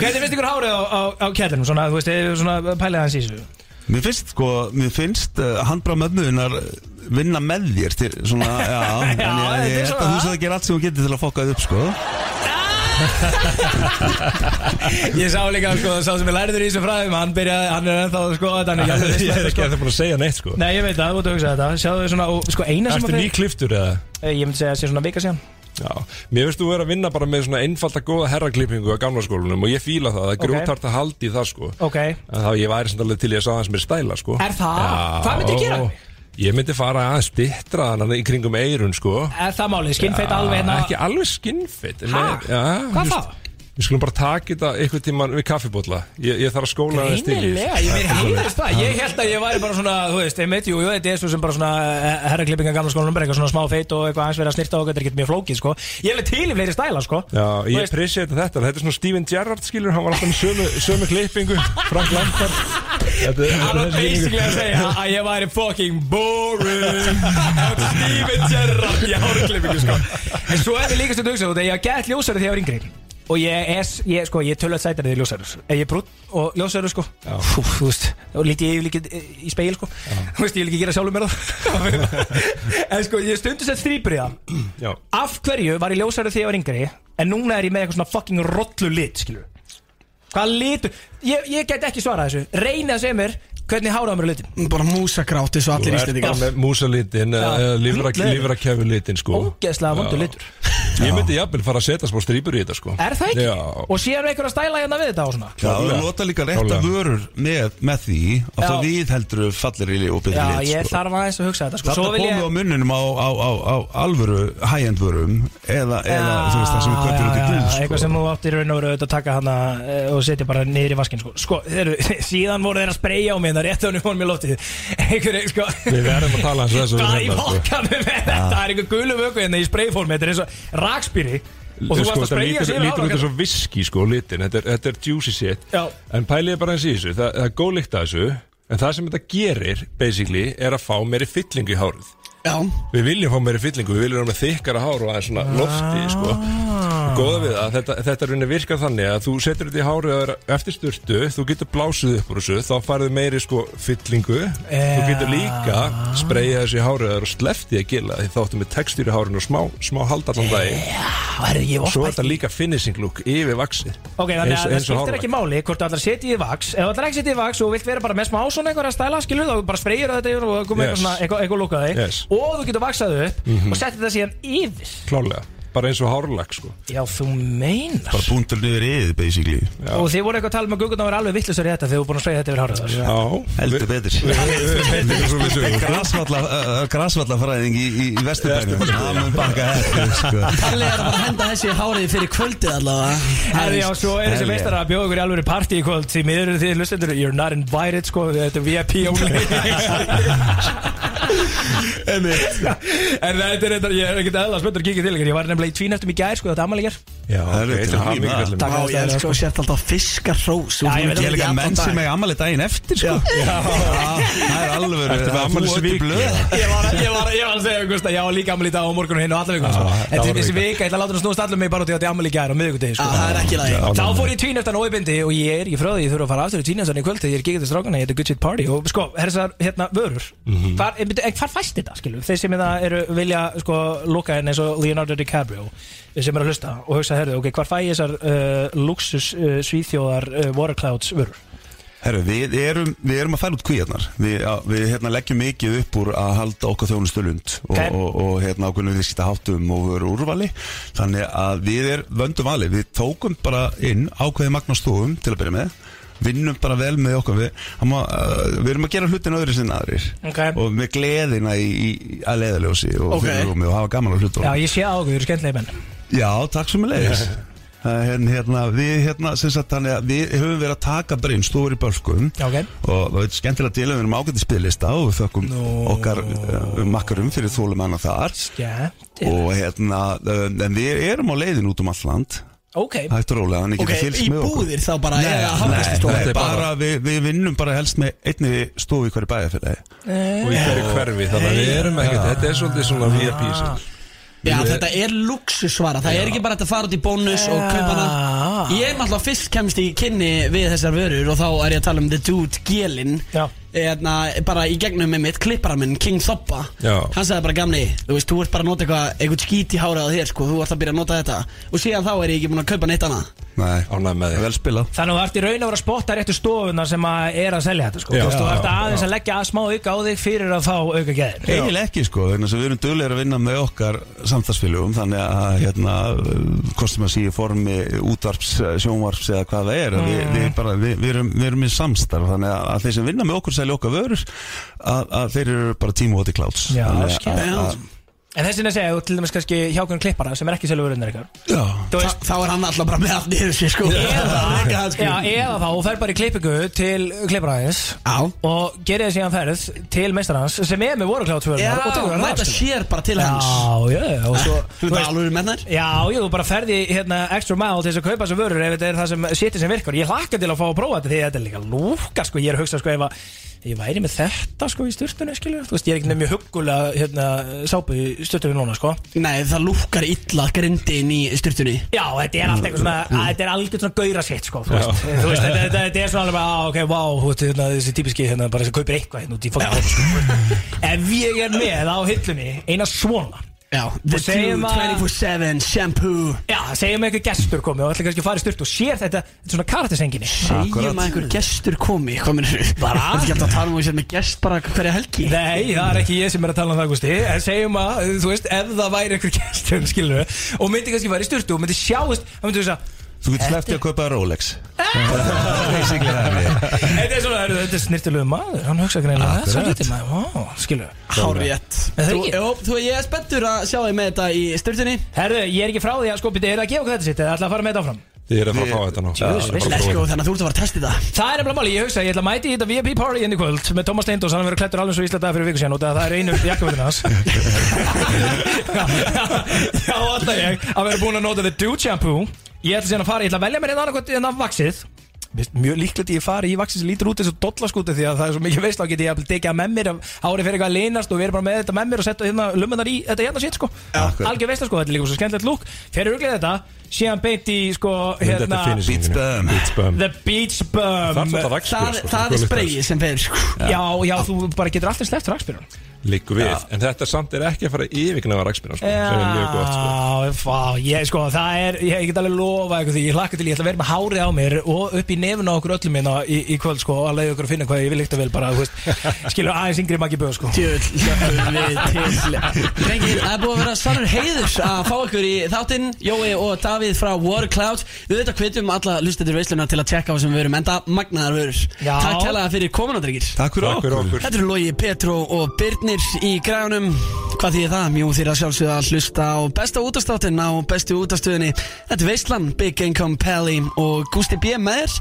Hvernig finnst ykkur hárið á, á, á kjærlinum? Svona, þú veist, eða svona pælið hans í þessu. Mér finnst sko, mér finnst uh, handbrá mömmuðunar vinna með þér til svona, já, <laughs> en Já, ég, þetta er ég held að þú sér að gera allt sem þú getur til að fokka þið upp sko <laughs> Ég sá líka, sko, sá sem er lærður í þessu fræðum Hann byrjaði, hann er ennþá, sko, þetta hann er ekki alveg viss Ég með er þetta, ekki sko. að það búin að segja neitt sko. Nei, ég veit það, þú ert að hugsa þetta. Sjáðu þau svona, og sko, eina sem Ertu að ný kliftur eða? þeir Ég myndi segja að sé svona vika síðan. Já, mér finnst þú vera að vinna bara með svona einfalda góða herraklippingu á gamla skólanum og ég fíla það, það er grjótart að haldi í það sko. Ok, en það ég væri samt alveg til ég að sá aðeins mér stæla sko. Er það? Hvað myndirðu gera? Ég myndi fara aðeins stittra þannig í kringum eirun sko. Er það málið, skinnfeit alveg hérna? Ekki alveg en með- já, Hvað þá? Við skulum bara taka þetta einhvern tíman við kaffibólla. Ég, ég þarf að skóla þessu. Greinilega, ég mér heyrðist það Ég held að ég væri bara svona, þú veist, ég meit, jú, jú, þetta er svo sem bara svona herraklippinga gamla skólanum, eitthvað svona smá feit og eitthvað aðeins verið að snirta og þetta er ekki mjög flókið, sko. Ég alveg til í fleiri stæla, sko. Já, ég veist- appreciate þetta Þetta er svona Steven Gerrard skilur Hann var alltaf með sömu, sömu klippingu Frank Lampard. Þetta er- þetta er basically að segja að ég væri fucking boring. Þetta Steven Gerrard í hárklippingu sko. En svo er Og ég er, ég, sko, ég tölvöld sætar ljósari Ef ég er brútt og ljósari, sko Fú, þú veist, og líti ég líka í speil, sko. Þú veist, ég vil ekki gera sjálfur mér það. <laughs> En sko, ég stundu sett Já, Af hverju var ég ljósari þegar ég var yngri? En núna er ég með eitthvað svona fucking rollu lit, skilur Hvað litur? Ég, ég get ekki svarað þessu. Reyni að segja mér hvernig háraða mér er litin Bara músagrátt eins og þú allir ert íslendingar bara með músalitin Já. hundlegur. Livrakefu litin sko Ógeðslega vondur Já. litur Ég myndi jafnvel fara að setja smá strýpur í þetta sko Er það ekki? Já. Og síðan einhver að stæla hérna við þetta og svona Já, þú Klárlega. nota líka rétta Klárlega. vörur með, með því að Já. það við heldur fallir í og betur Já, lit ég sko. þarf aðeins að hugsa þetta sko. Vil komum ég við á munnunum á, á, á, á alvöru high-end vörum eða, eða þú veist það sem við köpum út í já, búð já, Eitthvað sko. sem þú áttir raun og veru auðvitað að taka hana eh, og setja bara niður í vaskin sko. Sko, <laughs> þeir, síðan voru þeir að á það rétt á henni fórum í loftið. Einhver, sko. Við verðum að tala hans þessu Hvað í seinna, sko. fokkanum með þetta? Það er einhver gulu vöku hérna í spreyformi Þetta er eins og rakspýri Og þú varst sko, að þetta spreyja lítur, sér lítur út eins og viski sko litin Þetta er, þetta er juicy shit. Já. En pælið bara eins í þessu. Það, það er góð lykt að þessu. En það sem þetta gerir, basically, er að fá meiri fyllingu í hárið Já, Við viljum fá meiri fyllingu, við viljum vera með þykkara hár og aðeins svona lofti, sko. Góða við það, þetta, þetta raunin virkar þannig að þú setur þetta í hárið er eftir styrtu, þú getur blásið upp úr þessu, þá farið meiri, sko, fyllingu. Þú getur líka spreyjað þessu í hárið og sleftið að gila því þá áttu með textýr í hárinu og smá, smá hald allan daginn. Það er ég Svo er þetta líka finishing look yfir vaxið. Ok, þannig að það skiptir ekki máli hvort þú ætlar að setja í vaks Og þú getur vaksað upp og setja þetta síðan yfir Klálega. Bara eins og hárlag, sko. Já, þú meinar bara búntur niður yðið basically Já. Og þið voru eitthvað að tala með Google að vera alveg vittlusar í þetta þegar þú búin að spreyja þetta yfir hárið þar Já. heldur betur er uh, grasvallafræðing í, í, í vesturbænum það mun baka hefði sko. Kalli er að bara henda þessi hárið fyrir kvöldið allavega Herri, já, svo er þessi meistar að bjóða ykkur í alveg partí í kvöld því miður eru þið hlustendur, you're not invited sko, þetta er VIP only en þetta er þetta, ég er ekkert eðla spöndur að kíkja til ykkur, ég var nefnilega í tvín eftir mig gær sko, þetta er gær Já, Það er til kallinn. Takk. Já, ég Takk. elskar að sért alltaf fiskarrós Já, ég veit er líka menn sem er ammali daginn eftir sko. Já, <laughs> það er alveg Ertu með þú afmælisvík? öll blöð Ég var, ég, var, ég var að segja Gústa, ég var líka ammali í dag og morgun og hinn og alla vikuna sko. það Þetta er þessi vika. ég ætla að láta hann snúast allir mig bara út í að í gær og miðvikudegi sko. Það er ekki. Þá fór ég tvín eftir hann óibindi og ég er ekki frá því ég þurfa að fara aftur er Party og sem eru að hlusta og hugsa, herðu, ok, hvar fæ ég þessar uh, luxus uh, svíþjóðar uh, Waterclouds vörur? Herru, við erum, við erum að færa út kvíarnar Við, við hérna, leggjum mikið upp úr að halda okkar þjónustu lund og, Ok. og, og hérna ákveðnum við skita háttum og veru úrvali Þannig að við er vöndum vali Við tókum bara inn ákveði magnastofum til að byrja með Vinnum bara vel með okkar Við, hann má, uh, við erum að gera hlutin öðru sinna aðrir. Ok. Og með gleðina í, í að leiðaljósi og Ok. fyrirrúmi og hafa gaman á hlutum Já, ég sé á okkur, þið eru skemmtilega menn. Já, takk sem <laughs> er leiðis hérna, hérna, Við hérna, sem sagt, að við höfum verið að taka bara inn stofur í bölkum. Já, ok. Og það er skemmtilega til að við erum ágætti spilista og við þökkum okkar uh, makkarum fyrir þólum hana þar. Skemmtilega og hérna, uh, en við erum á leiðin út um all land Ok, hægt og rólega, þannig Ok, getur fylgst í með okkur. búðir þá bara eða Nei, nei, er bara- bara við, við vinnum bara helst með einni stofu í hverju bæjarfélagi. Og í hverju hverfi þannig að við erum ekkert, þetta er svolítið svona VIP sem- Já, þetta er luxusvara, það er ekki bara að fara út í bónus og kaupa hana. Ég er náttúrulega fyrst kemst í kynni við þessar vörur og þá er ég að tala um The Dude Gelin Já. Eðna, bara í gegnum með mitt klippara minn, King Thoppa Já. Hann sagði bara gamli, þú veist, þú ert bara að nota eitthvað eitthvað skít í hárið á þér, sko, þú ert að byrja að nota þetta. Og síðan þá er ég ekki búin að kaupa neitt annað. Nei, Ánægð með þig. vel spilað. Þannig að þú ert í raun að vera að spotta réttu stofuna sem að er að selja þetta sko. Já. Þú ert Já, aðeins að leggja að smá auka á þig fyrir að fá auka geðin Eiginlega ekki sko, þess að við erum duglegir að vinna með okkar samstagsfélögum þannig að hérna, kostum að síðu formi útvarps, sjónvarps eða hvað það er við, við, bara, við, við, erum, við erum í samstarf þannig að, að þeir sem vinna með okkur selja okkar vörur að, að þeir eru bara í kláts Já, að- En þessin að segja, til dæmis kannski hjá hvernig klippara sem er ekki Já, Þa, veist, Þá er hann alltaf bara með allt niður sér, sko. Eða, <laughs> hann, já, eða þá, fer bara í klippingu til klipparaðins Já. og gerir það síðan ferð til meistarans sem er með voruklátsvörunar Já, og það mæta af, skilur. sér bara til hans. Já, já, og svo <laughs> Þú veit alveg með þær? Já, ég, þú bara ferði hérna extra mile til þess að kaupa þessu vörur ef þetta er það sem séti sem virkar. Ég hlakka til að fá að prófa þetta því þetta er líka lúka sko, ég er hugsa sko ég væri með þetta sko í styrtunni skilur Þú veist, ég er ekki nefn mjög huggulega hérna, sápu í styrtunni núna sko. Nei, það lúkkar illa grindin í styrtunni Já, þetta er allt eitthvað svona, að, þetta er algjör svona gauðra sitt sko, þú veist, þú veist þetta, þetta, þetta er svona alveg bara, ah, ok, wow, þú veist, hérna, þessi típiski hérna, bara sem kaupir eitthvað hérna út í fokkin sko. Ef ég er með á hillunni eina svona Já, The að- 24-7 Shampoo. Já, segjum að einhver gestur komi og ætla kannski að fara í styrtu og sér þetta, þetta er svona karaktersenginni. Segjum að einhver gestur komi? Hvað minnur Bara? Þetta er ekki alltaf að tala um að sér með gest bara hverja helgi? Nei, það er ekki ég sem er að tala um það, Gusti En segjum að, þú veist, ef það væri einhver gestur, skilur við Og myndi kannski fara í styrtu og myndi sjáist Það myndi þú sagða þú getur sleppti að kaupa Rolex. <laughs> Það er. Þetta er svona, heyrðu, þetta er snirtilegu maður. Hann hugsa greinilega þetta er hluti maður, við Hárétt Er það ekki? ég er spenntur að sjá þig með þetta í styrtunni Herðu, ég er ekki frá því að sko, byrja, er það að gefa okkur þetta sitt eða ætla að fara með þetta áfram Þið er að fara að fá þetta nú. Go, þannig að þú ert að fara að testa þetta. Það er nefnilega máli, ég hugsa, ég ætla að mæti í þetta VIP party inn í kvöld með Thomas Steindós, hann verður klættur alveg svo ísla dag fyrir viku síðan og það er einu jakkavöldin hans. <laughs> Já, alltaf ég að vera búin að nota the Dude shampoo. Ég ætla að fara, ég ætla að velja mér einn annað en Mér finnst Mjög líklegt að ég fari í sem lítur út eins og dollaskúti því að það er svo mikið veist þá get ég að tekja með mér af hárið fyrir eitthvað að leynast og erum bara með þetta með mér og setja hérna lummunar í þetta hérna sitt sko. Algjör veist sko, þetta er líka svo skemmtilegt lúk Fyrir auðvitað þetta, síðan beint í sko hérna Beach Bum. Beach Bum. The Beach Það Bum rakspyr Það, það er spreyið sem fer sko. Já, já, þú bara getur alltaf sleppt rakspyrun Líku við. En þetta samt er ekki að fara yfirgnaða rakspyr sko, sem er mjög gott sko. Já, fá, ég sko, það er, ég, get alveg lofa eitthvað því, ég hlakka til, ég ætla að vera með hárið á mér og upp í nefn á okkur öllum minna í, í kvöld sko og að leiða okkur að finna hvað ég vil líkt að vel bara, <laughs> skilur aðeins yngri maggi böð sko. Tjöld, við Davíð frá Watercloud. Við veit að hvetjum alla lustendur veisluna til að tjekka á þessum vörum Enda magnaðar vörur. Já. Takk kærlega fyrir komuna, drengir. Takk fyrir okkur. okkur. Þetta eru Logi, Petro og Birnir í græðunum Hvað þýðir það? Mjú þýr að sjálfsögða að hlusta á besta útastáttin á bestu útastöðinni Þetta er Veistlan, Big Income Pally og Gusti B. með þér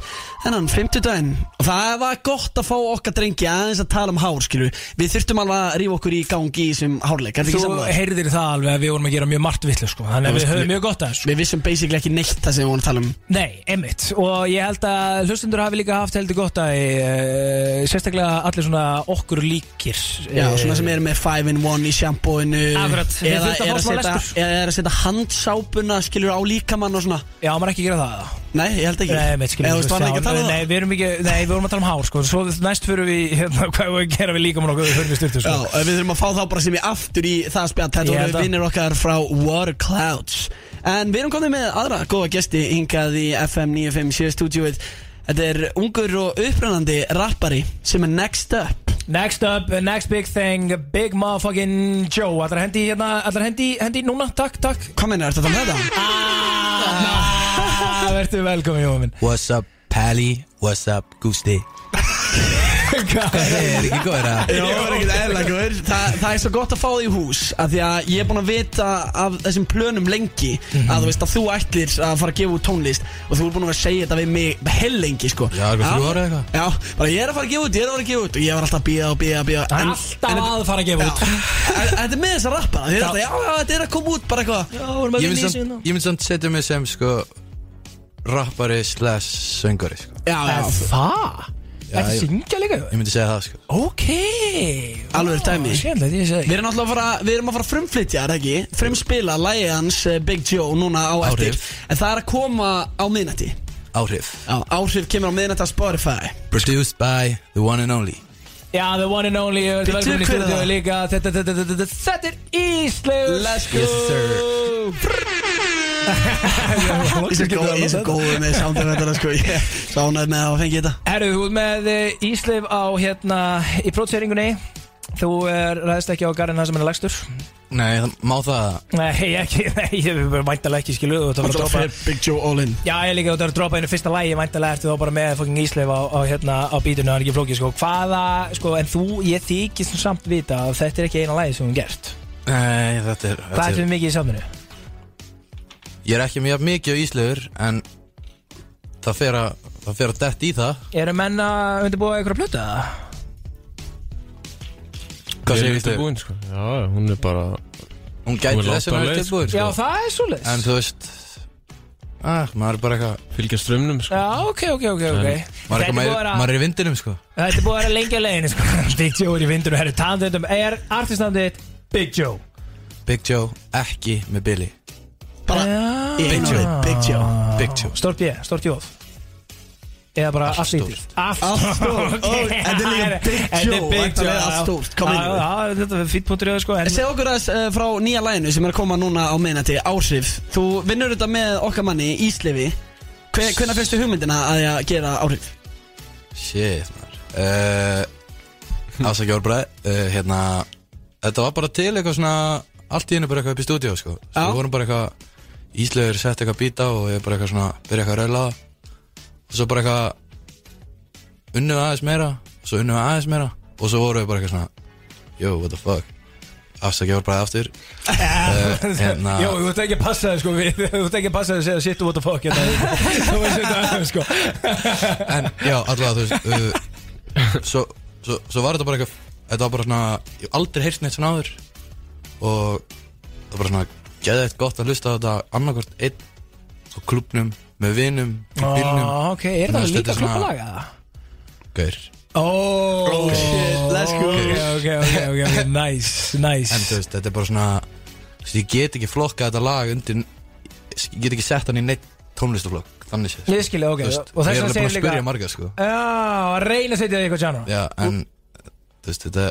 Þennan 50 daginn Og það var gott að fá okkar drengi aðeins að tala um hár, skilu Við þurftum alveg að rífa okkur í gangi í þessum hárleik. Er þetta ekki Þú samlega? heyrðir það alveg að við vorum að gera mjög margt vitlu sko, þannig að við höfum mjög gott að þessu Við vissum basically ekki neitt það sem við vorum að tala um. Nei, einmitt. Og ég held að hlustundur hafi líka haft heldur gott að uh, sérstaklega allir svona okkur líkir Já, eh, svona sem eru með 5 in 1 í sjampóinu. Akkurat, þið eða þurftu að er fá smá lestur. eða er að setja handsápuna skilur á líkamann og svona. Já, maður ekki gera það. Nei, ég held ekki. Nei, meitt, skilur Eða, veist, ekki tala um Nei, við erum ekki, nei, við vorum að tala um hár, sko. Svo næst fyrir við, hérna, <laughs> hvað við gera við líka mann okkur Við sko. Við þurfum að fá þá bara sem ég aftur í það spjall. Þetta voru vinnir okkar frá Water Clouds En við erum komið með aðra góða gesti hingað í FM 957 stúdíuð Þetta er ungur og upprænandi rappari sem er Next Up Next up, next big thing Big motherfucking Joe Allar hendi hérna, allar hendi, hendi núna, takk, takk Hvað meina, ertu að tala með þetta? Ah, <laughs> verður velkomin, Jóa minn What's up, Pally? What's up, Gusti? Hvað Er ekki góður að það er Það er svo gott að fá því í hús af Því að ég er búin að vita af þessum plönum lengi Að þú veist að þú ætlir að fara að gefa út tónlist Og þú er búin að vera að segja þetta við mig hell lengi sko. Já, eitthvað þrjú ára eða eitthvað? Já, bara ég er að fara að gefa út, ég er að fara að gefa út Og ég var alltaf að bíða og bíða og bíða. Það er En- alltaf en- að fara að gefa út. <laughs> En- Þetta er með þess að rappa Þið er Já. alltaf, já, já, þetta er að koma út bara eitthvað. Já, vorum að Ég vinna myndi í samt, síðan ég myndi samt setja mig sem sko Rappari slash söngari sko. Já, já, Er það? Þetta ég- syngja líka? Ég myndi segja það sko Ok Alveg dæmi. Sérlega, ég segi Við erum alltaf að fara, við erum að fara að frumflytja, er það ekki? Frumspila lægi hans eh, Big Joe núna á eftir Áhrif. En það er að koma á miðnætti Áhrif Já, áhrif kemur á miðnætti á Spotify Produced by the one and only Já, the one and only Bíddu, Velkomin í hver er stúdíu það? líka Þetta, þetta, þetta, þetta, þetta er Ísleif Let's go Yes, sir. Ég er góð- ég er svo góður með þetta sko. Ég er ánægð með að fengi þetta Herru, þú ert með Ísleif á hérna Í prótseringunni Þú er ræðist ekki á sem hann er lagstur Nei, má það. Nei, ekki, <laughs> nei, ég er væntalega ekki skilu Þú ert að fyrir Big Joe all in. Já, ég líka, þú ert að droppa einu fyrsta lægi Væntalega ertu þá bara með fucking Ísleif á, á, hérna, á bítinu Það er ekki flókið, sko. Hvaða, sko, en þú, ég þykist samt vita að Þetta er ekki eina lægi sem hún gert. Nei, þetta er, Hvað þetta ertu er mikið í saminu? Ég er ekki mjög mikið á íslögur En það fer að Það fer að dett í það. Eru menn að undirbúa einhverja plötu eða? Hvað segir er Íslögur? búinn sko. Já, hún er bara Hún gæti Hún er þess að vera leið, tilbúin Já, sko. það er svoleiðis. En þú veist ah, Maður er bara eitthvað fylgja strömmnum sko. Já, ok, ok, ok, ok. Maður er, Þetta eitthvað, er búið að maður, vera- maður er í vindinum sko. Þetta er búið að vera lengi að leiðinu sko. <laughs> Big Joe er í vindunum Herru, tandendum Er artistnafnið þitt Big Joe? Big Joe ekki með Billy Bara einu Joe. Big Joe Big Joe Stórt B, stórt Jóð Eða bara Allt lítið. Allt stórt. <laughs> Þetta er líka Big Joe, Big þetta er allt stórt, kom inn. Þetta er fýtt punktur í það sko en- Segð okkur aðeins uh, frá nýja læginu sem er að koma núna á miðnætti Áhrif. Þú vinnur þetta með okkar manni Íslefi. Hve, Hvenær fyrstu hugmyndina að ég að gera áhrif? Shit maður. Afsakja orðbræð uh, Hérna Þetta var bara til eitthvað svona Allt í hennu bara eitthvað upp í stúdíu sko. Við vorum bara eitthvað Íslögur sett eitthvað býta og ég bara eitthvað svona Byrja eitthvað að það. Og svo bara eitthvað Unnum við aðeins meira Og svo unnum við aðeins meira Og svo vorum við bara eitthvað svona Yo, what the fuck? Afsakja orðbræð aftur. Uh, <laughs> Jó, þú ert ekki að passa það sko <laughs> Þú ert ekki að passa það að segja shit what the fuck hérna. <laughs> Þú veist þetta aðeins sko. En já, allavega þú veist uh, svo, svo, svo var þetta bara eitthvað Þetta var bara svona Ég hef aldrei heyrt neitt svona áður. Og það var bara svona Geðið gott að hlusta á þetta annarkvort einn Á klubnum, með vinum Í bílnum. Ó, Ok, er að það líka þetta svona- klubbalaga? Gaur. Oh, shit, let's go. Ok, ok, ok, ok, ok, nice, nice. En þú veist, þetta er bara svona Ég get ekki flokkað þetta lag undir Ég get ekki sett hann í neitt tónlistaflokk Þannig séð Ég skilja, ok Og Við þess erum að segja að líka spyrja marga sko. Já, að reyna að setja það í eitthvað genre. Já, en Þú veist, þetta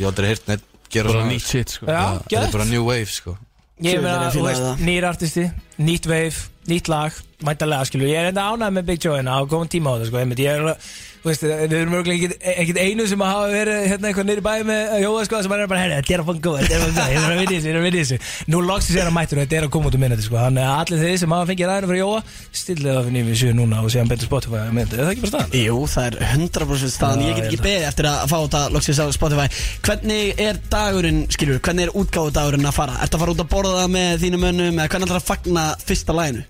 Ég aldrei heyrt neitt gera Bara nýtt shit sko. Já, Þetta er gett. bara new wave sko Ég Tjóðir meina, er þú fílaði veist, það. nýr artisti, nýtt wave, nýtt lag Mæntalega, skilju, ég er enda ánægð með Big Joe hérna á góðum tíma á þetta, sko, einmitt Ég er, alveg- þú veist, við erum örgulega ekkit einu sem að hafa verið hérna eitthvað nýri bæði með Jóða, sko, sem er bara, herri, þetta er að fanga góð, þetta er að fanga góð, ég er að vinna í þessu, ég er að vinna í þessu Nú loksins er að mættur og þetta er að koma út um minnati, sko Þannig að allir þeir sem hafa fengið ræðinu fyrir Jóa, stillið það fyrir nýjum við sjö núna og séðan betur Spotify myndi, er það ekki bara staðan? Jú, það er 100% staðan Ég get ég ekki beðið eftir að fá þetta loksins á Spotify Hvernig er dagurinn, skilur, hvernig er útgáðu dagurinn að fara? Ertu að fara út að borða með þínum mönnum eða hvernig ætlar að fagna fyrsta læginu?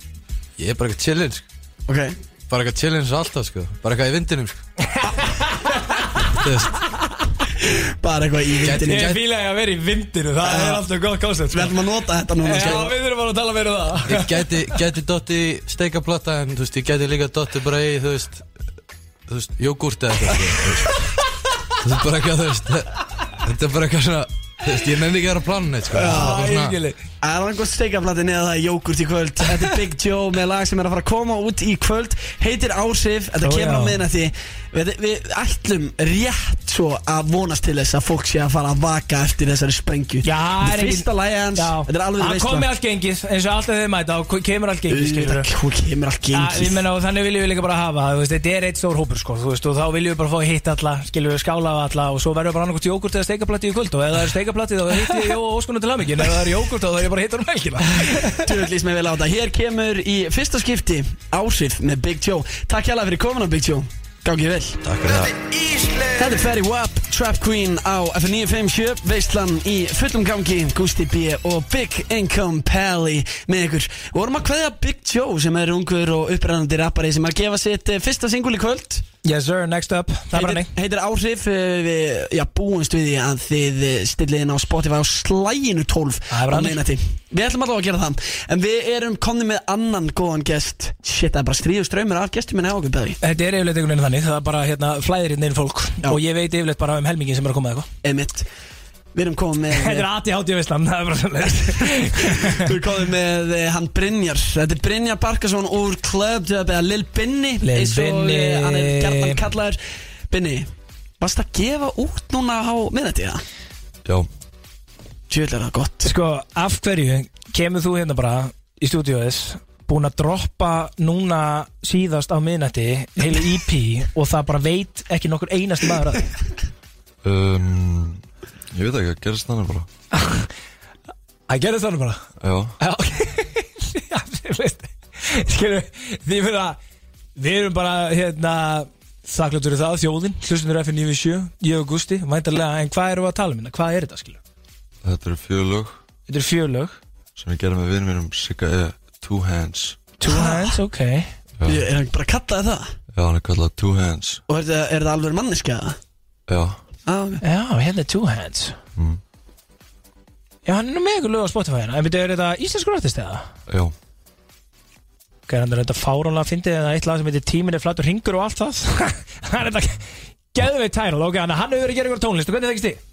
Ég er bara eitthvað chillin sko. Ok. Bara eitthvað chillin svo alltaf sko. Bara eitthvað í vindinum sko. <laughs> Þú veist. Bara eitthvað í vindinu Ég fíla að vera í vindinu, það er alltaf gott koncept Við ætlum að nota þetta núna Já, skilur. við þurfum bara að tala meira um það. Ég gæti, gæti dotti steikaplata En þú veist, ég gæti líka dotti bara í Þú veist, þú veist, jógúrt eða eitthvað sko, þú veist. Þetta er bara eitthvað, þú veist. Þetta er bara eitthvað svona Þú veist, ég nefndi ekki að vera að plana neitt, sko. Það er svona- Það er annað steikaflatin eða jógurt í kvöld. Þetta er Big Joe með lag sem er að fara að koma út í kvöld. Heitir Ársif, þetta kemur á miðnætti við, við ætlum rétt svo að vonast til þess að fólk sé að fara að vaka eftir þessari sprengju. Já, Þetta er er fyrsta lagi hans, þetta er alveg Það veist komi allt gengið, eins og alltaf þau mæta og kemur allt gengið, skilur Þetta kemur allt Ja, ég gengið meina og þannig viljum við líka bara hafa það, þú veist, þetta er eitt stór hópur sko, þú veist, og þá viljum við bara fá að hitta alla, skiljum við skála af alla og svo verður bara annarkvæmt jógurt eða steikaplatti í kvöld og ef það er steikaplatti þá hitti ég Jó Óskunum til hamingin, ef það er jógurt þá er ég bara hitta um helgina. <laughs> Tjóðlýs mig vel á þetta. Hér kemur í fyrsta skipti Ársif með Big Joe Takk hjá fyrir komuna Big Joe Gáðið vel. Takk fyrir það. Þetta er Ferry Wap, Trap Queen á F957 Veistlan í fullum gangi Gusti B og Big Income Pally með ykkur. Við vorum að kveðja Big Joe sem er ungur og upprænandi rappari sem að gefa sitt eh, fyrsta singul í kvöld Yes sir, next up, heitir, heitir Áhrif eh, við, já, búumst við því að þið eh, stillið inn á Spotify á slæginu 12 Það er bara á annars. miðnætti. Við ætlum allavega að gera það En við erum komni með annan góðan gest Shit, það er bara stríðu ströymur af gestum minni á okkur beði Þetta er yfirleitt einhvern veginn þannig, það er bara hérna flæðir inn inn fólk Já. og ég veit yfirleitt bara um helmingin sem er að koma með eitthvað. Við erum komið með Þetta er hátíð veistlan, það er bara svolítið. <laughs> Við erum komið með eh, hann Brynjar Þetta er Brynjar Barkason úr Club Lil Binni Lil Binni. eh, Hann er gerðan kallaður Binni, varst að gefa út núna á miðnætti það? Já, Tjöld er það gott Sko, af hverju kemur þú hérna bara í stúdíóðis búin að droppa núna síðast á miðnætti heilu EP og það bara veit ekki nokkur einasti maður að því <laughs> um, ég veit ekki, að gerist þannig bara. Það gerði þannig bara? Já, Já, ok. <laughs> Já, Skilju, því fyrir að Við erum bara, hérna Þakkláttur í það, þjóðin, hlustunur F97 Ég og Gusti, væntarlega En hvað erum við að tala um hérna? Hvað er þetta, skilju? þetta eru fjölög Þetta er fjölög sem ég gerði með vinum mínum Sigga E. Two Hands. Two hands, ok. Ég er hann bara að kalla það Já, hann er kallað Two Hands. Og er þetta, alveg manneska? Já. Já, hérna er two hands. Mm. Já, hann er nú með ykkur lög á Spotify hérna En veitu, er þetta íslenskur artist eða? já, Ok, hann er þetta fáránlega að fyndi eða eitt lag sem heitir Tíminn er flatur ringur og allt það. <laughs> Það er þetta Geðveit title, ok, þannig að hann hefur verið að gera ykkur tónlist. Og hvernig þekist þið?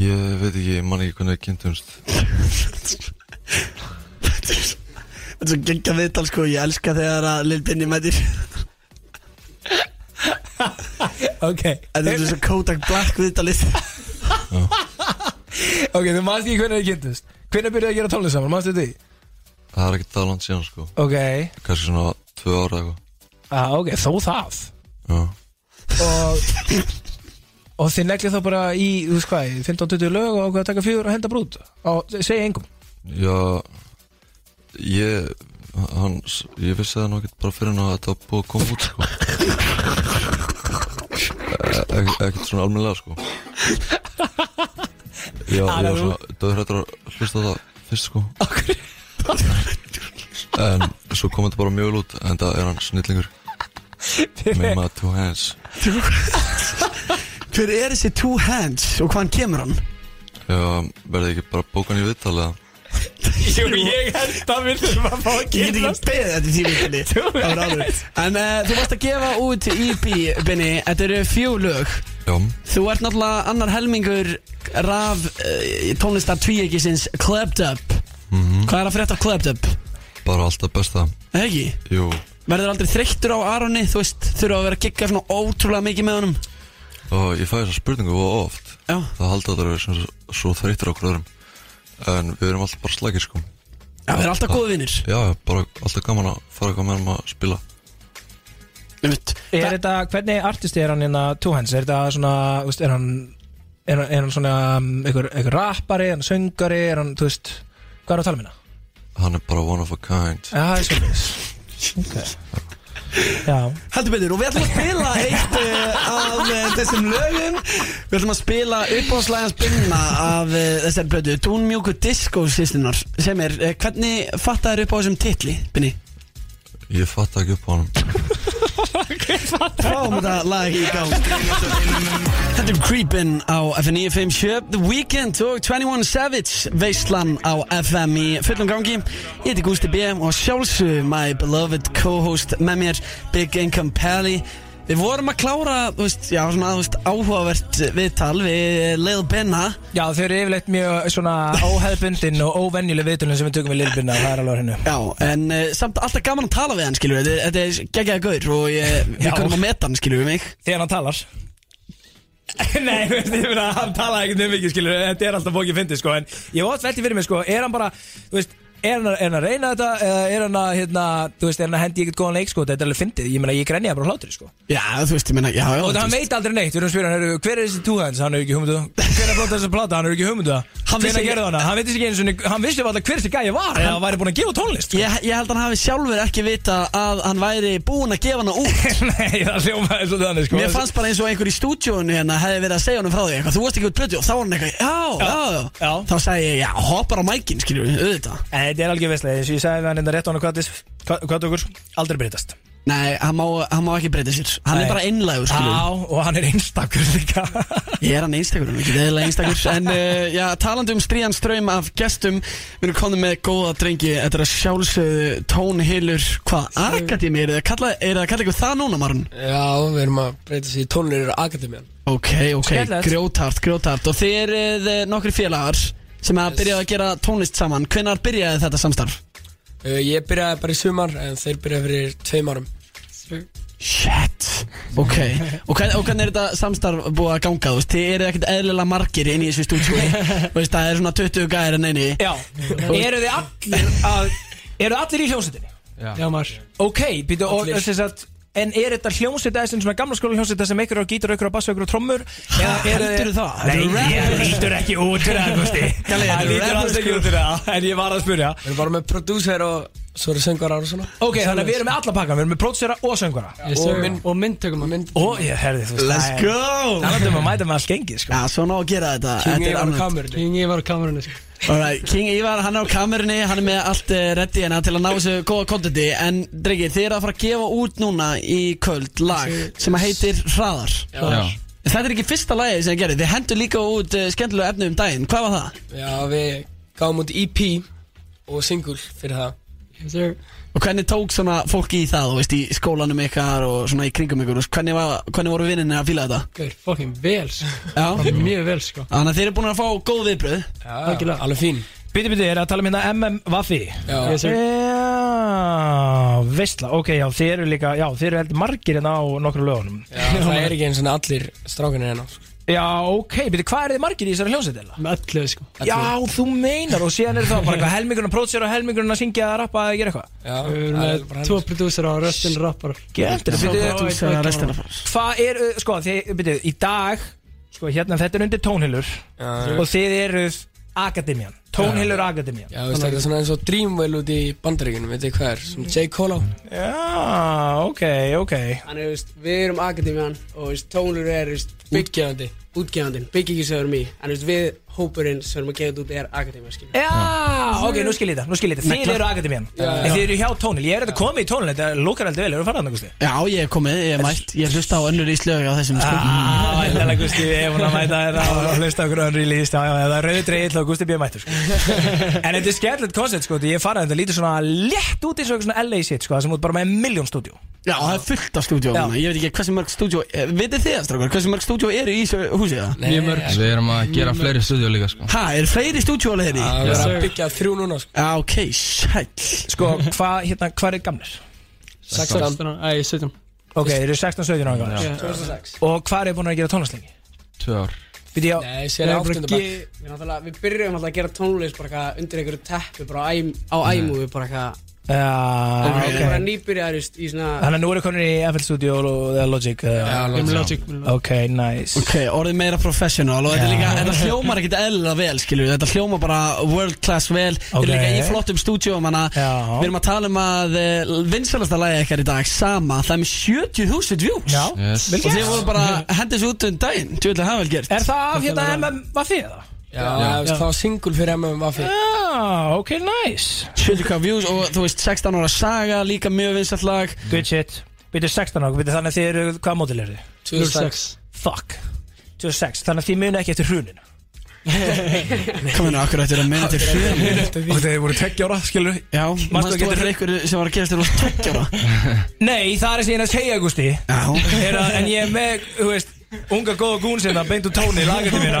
ég veit ekki, ég man ekki hvernig við kynntumst. <laughs> Þetta er svo gengja viðtal sko. Ég elska þegar að Lil Binni mætir <laughs> Ok, Þetta er svo Kodak Black viðtalið. <laughs> Ok, þú manst ekki hvernig þið kynntust. Hvernig byrjuðu að gera tónlist saman, manstu því? Það er ekki það langt síðan sko. Ok, Kannski svona tvö ára eitthvað. Ah, ok, þó það. Já, Og Og þið neglið þá bara í, þú veist hvað, í 15-20 lög og ákveða að taka fjögur og henda brút? Og segja engum. Já Ég hann, Ég vissi það ekkert bara fyrir hann að þetta var búið að koma út sko. E- ek- Ekkert svona almennilega sko. Já, ég var svona döðhrættur að hlusta það fyrst sko. En svo kom þetta bara mjög vel út En það er hann snillingur. Með maður two hands. Hver er þessi two hands og hvaðan kemur hann? Já, verði ekki bara bókan í viðtali eða? <laughs> Jú, ég held að við þurfum að fá að Ég get ekki beðið þetta í tímintili Two En uh, þú varst að gefa út EP, Binni. Þetta eru fjög lög. Já, Þú ert náttúrulega annar helmingur raf uh, tónlistar tvíekisins Clubbed Up. Hvað er að frétta af Clubbed Up? bara alltaf besta. Eða ekki? Jú, Verður aldrei þreyttur á Aronni, þú veist, þurfa að vera að gigga svona ótrúlega mikið með honum? Og ég fæ þessa spurningu og oft. Já, Það halda þetta að vera svona svo þreyttur á okkur öðrum En við erum alltaf bara slækir sko. Já við erum alltaf góði vinnir Já, bara alltaf gaman að fara eitthvað með hann að spila. Er þetta, hvernig artisti er hann hérna Two Hands? Er þetta svona, veist, er hann Er, hann- er hann svona um, einhver, einhver rappari, er hann söngari, er hann, þú veist Hvað er að tala um hérna? Hann er bara one of a kind. Já, það er svolítið <laughs> Ok Já, Heldur betur, og við ætlum að spila eitt uh, af uh, þessum lögum. Við ætlum að spila uppáðslægans binna af uh, þessari blödu Dúnmjúku Disco sýstunar sem er, hvernig fattaður upp á þessum titli, Binni? Ég fatt ekki upp á hann <laughs> Fáum þetta lag í gang. Þetta er Creepin' á FM 957 The Weeknd og 21 Savage Veislan á FM í fullum gangi. Ég heiti Gústi B og sjálfsög my beloved co-host með mér Big Income Pally Við vorum að klára, þú veist, já, svona, þú veist, áhugavert viðtal við Lil Benna. Já, þau eru yfirleitt mjög svona óheðbundin og óvenjuleg viðtölun sem við tökum við Lilbina, það er alveg hennu Já, en uh, samt alltaf gaman að tala við hann, skilur við Þetta, er geggjaði gaur og ég, við kunum að meta hann, skilur við mig. Þegar hann talar. <laughs> Nei, þú veist, ég meina, hann talaði ekkert um mikið, skilur Þetta er alltaf bókið fyndið, sko En ég var alltaf veltið fyrir mig, sko Er hann bara, þú veist Er hann, að, að reyna þetta eða er hann að, hérna, þú veist, er hann að hendi ekkert góðan leik, sko? Þetta er alveg fyndið, ég meina, ég grenja bara á hlátri, sko. Já, þú veist, ég meina, já, já Og það hann veit aldrei neitt, við erum að spyrja hann, heyrðu, hver er þessi two hands, hann er ekki hugmyndu Hver er flott þessi plata, hann er ekki hugmyndu Hann vissi ekki- hana, hann veit ekki eins og hann vissi alltaf hver þessi gæja var. Hann væri búin að gefa tónlist, sko. Ég, ég held að hann hafi sjálfur ekki vita að hann væri búinn að gefa hana út. <laughs> Nei, það hljómaði svo þannig, sko. Mér fannst bara eins og einhver í stúdíónu hérna hefði verið að segja honum frá því eitthvað, þú varst ekki út plötu og þá var hann eitthvað, já, já, já. Þá sagði ég, já, hoppar á mækin, skilur við, auðvitað þetta er algjör veistlega, eins og ég sagði við hann enda rétt á hann hvað hvað okkur, aldrei breytast. Nei, hann má, hann má ekki breyta sér. Hann Nei. er bara einlægur, Já, og hann er einstakur líka. <laughs> Ég er hann einstakur, hann er ekki eðlilega einstakur. <laughs> En uh, já, talandi um stríðan ströym af gestum Við erum komið með góða drengi. Þetta er að sjálfsögðu tónhylur Hvað, akademi, er það að kalla, er það að kalla ykkur það núna, Marun? Já, við erum að breyta sér í tónleirir akademían Ok, ok, grjótart, grjótart Og þið eruð eh, nokkri félagar sem að byrjaði að gera tónlist saman. Hvenær byrjaði þetta samstarf? uh, Ég byrjaði bara í sumar en þeir byrjaði fyrir tveim árum. Shit. Ok, og hvern, og hvernig er þetta samstarf búið að ganga? Þú veist, þið eru ekkert eðlilega margir inn í þessu stúdíu <laughs> Þú veist, það er svona 20 gæðir en eini. Já, eru þið allir að Eru allir í hljómsveitinni? Já, maður. Ok, býtu, og þess að En er þetta hljómsveita sem svona gamla skóla hljómsveita sem ykkur á gítar, ykkur á bass og ykkur á trommur? Eða eru þið- heldurðu það? Nei, ég lítur ekki út fyrir það, Gusti Það lítur alls ekki sko. út fyrir það En ég var að spyrja Við erum bara með prodúser og svo eru söngarar og svona. Ok, þannig að við erum með alla pakkan Við erum með pródusera og söngara Og, mynd, og myndtökum mynd. Og ég herði þú veist Let's go! Er um að mæta með allt gengið, sko. Já, svona á að gera þetta. King Þetta er Ivar á alveg- kamerunni. King Ivar á kamerunni sko. Alright, King Ivar, hann er á kamerunni, hann er með allt uh, reddi hérna til að ná þessu góða kontenti En Dregi, þið eru að fara að gefa út núna í kvöld lag sem að heitir Hraðar. Já. Þetta er ekki fyrsta lagið sem þið gerir, þið hendur líka út uh, skemmtilegu efni um daginn, hvað var það? Já, við gáum út EP og single fyrir það. Yes, sir. Og hvernig tók svona fólki í það, þú veist, í skólanum ykkar og svona í kringum ykkur, þú veist, hvernig, var, hvernig voru vinninni að fíla þetta? Gaur, fucking vel sko. Mjög vel sko. þannig að þið eru búin að fá góð viðbröð Já, Algjörlega. alveg fín Býti, býti, er að tala um hérna MM Vaffi Já, Yes. Já, veistla, ok, já, þið eru líka, já, þið eru heldur margir hérna á nokkru lögunum já það er ekki eins og allir strákanir hérna sko. Já, ok, býti, hvað eru þið margir í þessari hljómsveitila? Með öllu sko. Já, þú meinar, og síðan er það bara eitthvað helmingurinn að prótsera og helmingurinn að syngja að rappa að gera eitthvað? Já, Við erum það er með tvo prodúsera og röstin rappar. Já. fara hvað er, uh, sko, þið, býti, í dag, sko, hérna, þetta er undir tónhillur Já, og þið eruð Akademian, tónhillur Akademian Já, þetta er svona eins og Dreamwell út í bandaríkunum, veit þið hvað er, sem J. Cole á. Já, ok, ok Þannig, þú veist, við erum akademían og þú veist, tónlur er, þú veist, bygg, Útgefandi útgefandinn, byggingisöður mig En við, hópurinn sem erum að gefa þetta út er skilja Já, ok, nú skil ég þetta, nú skil ég þetta. Þið eru Akademian, en þið eru hjá tónhill Ég er þetta komið í tónhill, þetta lúkar aldrei vel, eru að fara að Gusti? Já, ég hef komið, ég hef mætt, ég hlusta á önnur íslög á þessum sko. Ah, ég ætla Gusti, ég er að mæta þetta og hlusta okkur önnur í líst Já, já, það er rauði dreigill og Gusti býr mættur sko. <laughs> En þetta er skemmtilegt koncept, sko Ég fara þetta lítið svona létt út eitthvað svona LA shit, sko Það sem út bara með miljón stúdíu Já, það er fullt af stúdíó Já. Ég veit ekki hversu mörg stúdíó eh, Vitið þið það, strákar, hversu mörg stúdíó eru í þessu húsi það? Mjög mörg. Við erum að gera fleiri stúdíu líka sko. Ha, er fleiri stúdíó alveg þeirri? Það er að byggja þrjú núna, sko. Já, ok, sæll. Sko, hvað, hérna, hvað er gamlir? 16 Æ, 17 Ok, þeir eru 16-17 ára gamlir. Já. 2006 Og hvað er búin að gera tónlistlengi? Tvö ár. Nei, Við sér erum bara að áttundabæk Við við byrjum alltaf að gera tónlist bara undir einhverju teppi bara á æm- á æmúi bara eitthvað Bara ok. nýbyrjaðir í- í svona Þannig að nú eru komin í FL Studio og Logic. Ok, nice. Ok, orðið meira professional og þetta, er líka, þetta hljómar ekkert eðlilega vel, skilju Þetta hljómar bara world class vel. Ok. erum líka í flottum að Já. við erum að tala um að uh, vinsalasta lagi ekkert í dag, sama Það er með 70.000 views. Og þið voru bara hendis út um daginn. Tjóðlega hafa vel gert. Er það af hérna MM Vaffi eða? Já, það það var single fyrir MM Vaffi Já, ok, nice. 70k views og þú veist 16 ára saga Líka mjög vinsalt lag. Good shit. Býtu 16 ára, býtu þannig að þið eru, hvað mótil eru þið? 2006 Fuck. 26, þannig að þið muni ekki eftir hruninu. <laughs> Kominu, akkur ættir að minna til fyrir Og þið voru tveggja ára, skilur Já, mannstu að getur ykkur sem var að gerast þér úr tveggjára Nei, það er sem ég er að segja, Gusti Já. Er að, En ég er með, þú veist Unga góða gún sinna, beint úr tóni, lagandi mína.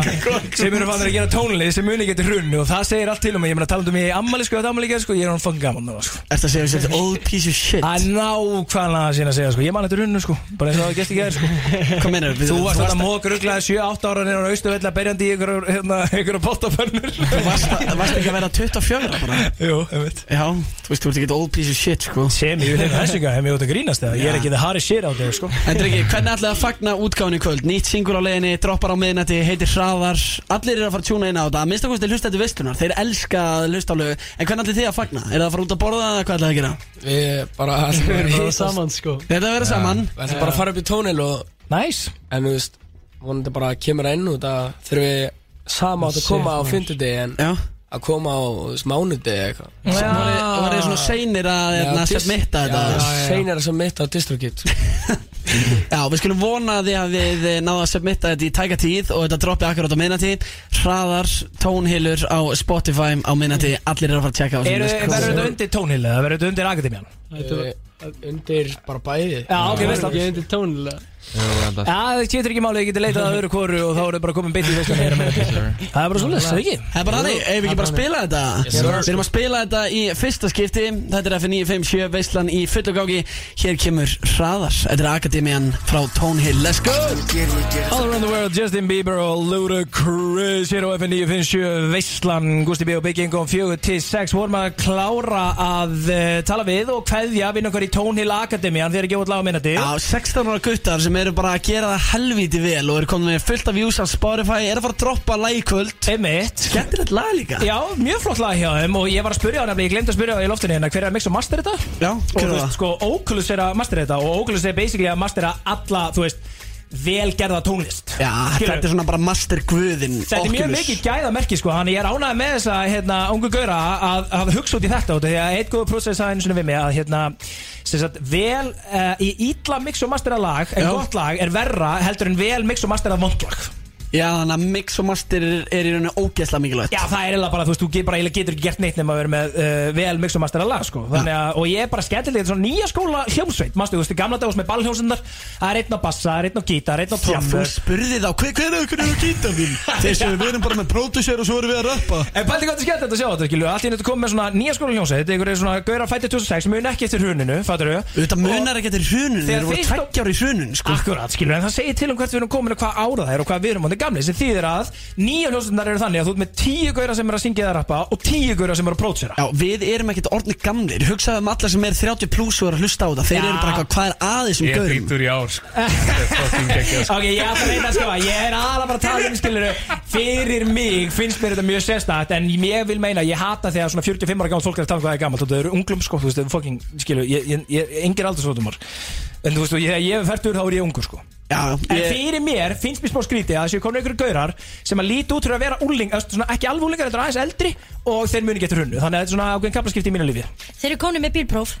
Sem eru fannir að gera tónlið Sem muni getur hrunni Og það segir allt til um mig Ég meina talandi um ég ammali sko, ammali sko Ég er hann fann gaman það sko. Ertu að segja að þetta old piece of shit? Það er nákvæmlega að sína að segja sko. Ég man þetta hrunnu sko Bara eins og það gæst í gerð sko. <laughs> Hvað meinar Þú varst þetta mók rugglaði 7-8 ára Nýra á Austuvelli að berjandi í ykkur hérna, Ykkur bóttafönnur Þú varst að- ekki að vera 24 bara? Jú, ég veit Já, þú veist, þú ert ekki old piece of shit, sko. Sem ég vil hefna þessu að það er hvernig að kvöld? Nýtt singur á leiðinni, droppar á miðnætti, heitir hraðar. Allir eru að fara að tjúna inn á þetta Að minnst okkur til hlusta þetta veistlunar Þeir elska að hlusta á lögu En hvernig ætlaði þið að fagna? Er það að fara út að borða eða hvað ætlaði að gera? Við bara ætlum að Það hittast. er saman sko. Þetta að vera saman. Við ætlum bara að fara upp í tónil og Nice. En þú veist, vonandi bara kemur það inn út að þurfum við sama átt að koma á fimmtudegi en Já. að koma á veist, mánudegi eitthvað. Og var þið svona seinir að hérna, submitta þetta? Seinir að submitta á distrokit <laughs> Já, við skulum vona því að við náðum að submitta þetta í tæka tíð og þetta droppi akkurat á minnati Hraðar, tónhilur á Spotify á minnati Allir eru að fara að tjekka Verður þetta undir tónhilið eða verður þetta undir akademían? Undir bara bæði. Já, ok, veist það Ég er undir Já, það. Getur ekki máli, ég geti leitað að öðru koru og þá eru bara komin beint í veistan Það er bara svo les, það er ekki? Það er bara þannig, ef við ekki bara spila þetta? Við erum að spila þetta í fyrsta skipti. Þetta er F957 Veistlan í fullu gági Hér kemur hraðar. Þetta er Akademian frá Tónhill Let's go! All around the world, Justin Bieber og Ludacris Hér á FN957 Veistlan, Gusti B og Big Ingo 4-6 vorum að klára að uh, tala við og kveðja vinna okkar í Tónhill Akademian þegar ekki út laga minnati Já, 16 ára guttar sem eru bara að gera það helvíti vel og eru komin með fullt af views á Spotify er að fara að droppa lag í kvöld. Einmitt. Skemmtilegt lag líka. Já, mjög flott lag hjá þeim og ég var að spyrja á nefnilega, ég glemdi að spyrja á í loftinu hérna hver er að mixa og master þetta? Já, og hver þú er veist, það? sko, Oculus er að master þetta og Oculus er basically að mastera alla, þú veist, velgerða tónlist Já, Skilurðu? þetta er svona bara master guðin Þetta er mjög mikið gæðamerki sko, hann ég er ánægð með þess að hérna, ungu gauðra að, að hugsa út í þetta því að eitt góð prósess að einu sinni við mig að hérna, sagt, vel uh, í ítla mix og mastera lag en Já. gott lag er verra heldur en vel mix og mastera vond lag Já, þannig að mix og master er, er í rauninu ógeðslega mikilvægt. Já, það er eiginlega bara, þú veist, þú bara, getur ekki gert neitt nema að vera með uh, vel mix og mastera lag, sko. Þannig að, og ég er bara skemmtileg, þetta er svona nýja skóla hljómsveit. Mástu, þú veist, í gamla dags með ballhljómsundar Það er einn á bassa, það er einn á gítar, einn á Já, þú trommur spurði þá, hver, hver er ykkur er að gíta þín? Þeir sem við erum bara með producer og svo erum við að rappa. En pældi hvað þetta er skemmt að sjá þetta, skilju Allt í þetta komið með svona nýja skóla hljómsveit Ykkur er svona gauðar fættið 2006, mun ekki eftir hruninu, fattur Þetta munar ekki eftir hrunun, þeir Þegar það það er þetta gamli sem þýðir að nýja hljómsveitarnar eru þannig að þú ert með tíu gauðra sem er að syngja eða rappa og tíu gauðra sem er að prótsera Já, við erum ekkert orðni gamlir Hugsaðu um alla sem er 30 pluss og eru að hlusta á þetta Þeir Já. eru bara eitthvað, hvað er aðeins um Ég er gaurum? þrítur í ár sko. <laughs> Þetta er sko. Ok, ég ætla að reyna að skoða, ég er aðra bara að tala um, skilur, fyrir mig finnst mér þetta mjög sérstætt en ég vil meina, ég hata þegar svona 45 ára gammal fólk er að tala um hvað er gammalt og það eru unglum sko, þú veist, það er fucking, skilur, ég, ég, ég, engir aldursvotumar en þú veist, ég, ég er færtur þá er ég ungur sko Já, En ég, fyrir mér finnst mér smá skrítið að þessu konar einhverju gaurar sem að líti út fyrir að vera úling, svona, ekki alveg úlingar, þetta er aðeins eldri og þeir muni getur hunnu, þannig að þetta er svona ákveðin kaplaskipti í mínu lífi. Þeir eru komin með bílpróf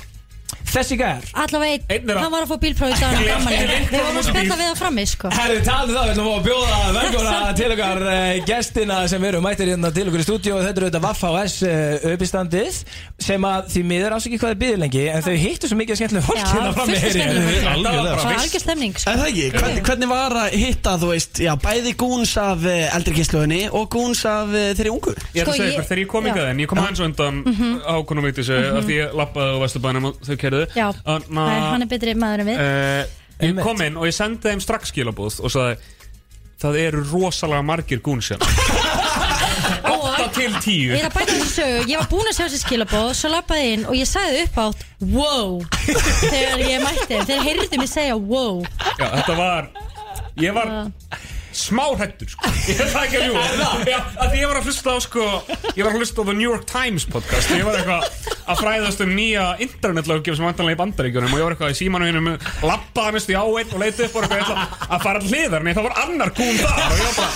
Þessi gær, Allavega einn, Einn er að- hann var að fá bílpróf í dag Við vorum að spjalla við það frammi sko. Herðu talið það, við ætlum að bjóða velkona <laughs> til okkar uh, gestina sem eru mættir hérna til okkur í stúdíu og þetta eru þetta Vaffa OS uh, uppistandið sem að því miður ásaki hvað er byggðið lengi en þau hittu svo mikið skemmtilega fólk Já, hérna frammi fullt af skemmtilegu fólki. Þetta var bara Það var algjör stemning sko. Er það ekki? Hvernig, hvernig var að hitta, þú veist, já, bæði gúns af uh, eldri kynsluðinni og gúns af uh, þeirri ungu? Ég er Sko, að segja ég- ykkur, þegar ég kom já. ykkur en ég kom aðeins á undan ákonum veitis af því ég lappaði á Vesturbænum og þau kerðu Já, það er, hann er betri maður en við. Uh, Ég kom inn og ég sendi þeim strax skilabúð og sagði Það eru rosalega margir gúnsjana 8 <laughs> til 10 Ég er að bæta þessu sögu, ég var búin að sjá þessi skilabóð Svo lappaði inn og ég sagði upp átt Wow. Þegar ég mætti þeim, þeir heyrðu mig segja wow. Já, þetta var Ég var smá hættur sko. Ég er það ekki að því ég var að hlusta á sko Ég var að hlusta á The New York Times podcast. Ég var eitthvað að fræðast um nýja internetlöggjöf sem vantanlega í bandaríkjunum og ég var eitthvað í símanuðinu lappaði mest í áeinn og leiti upp og eitthvað. Ætla að fara hliðar Nei, það var annar gún þar og ég var bara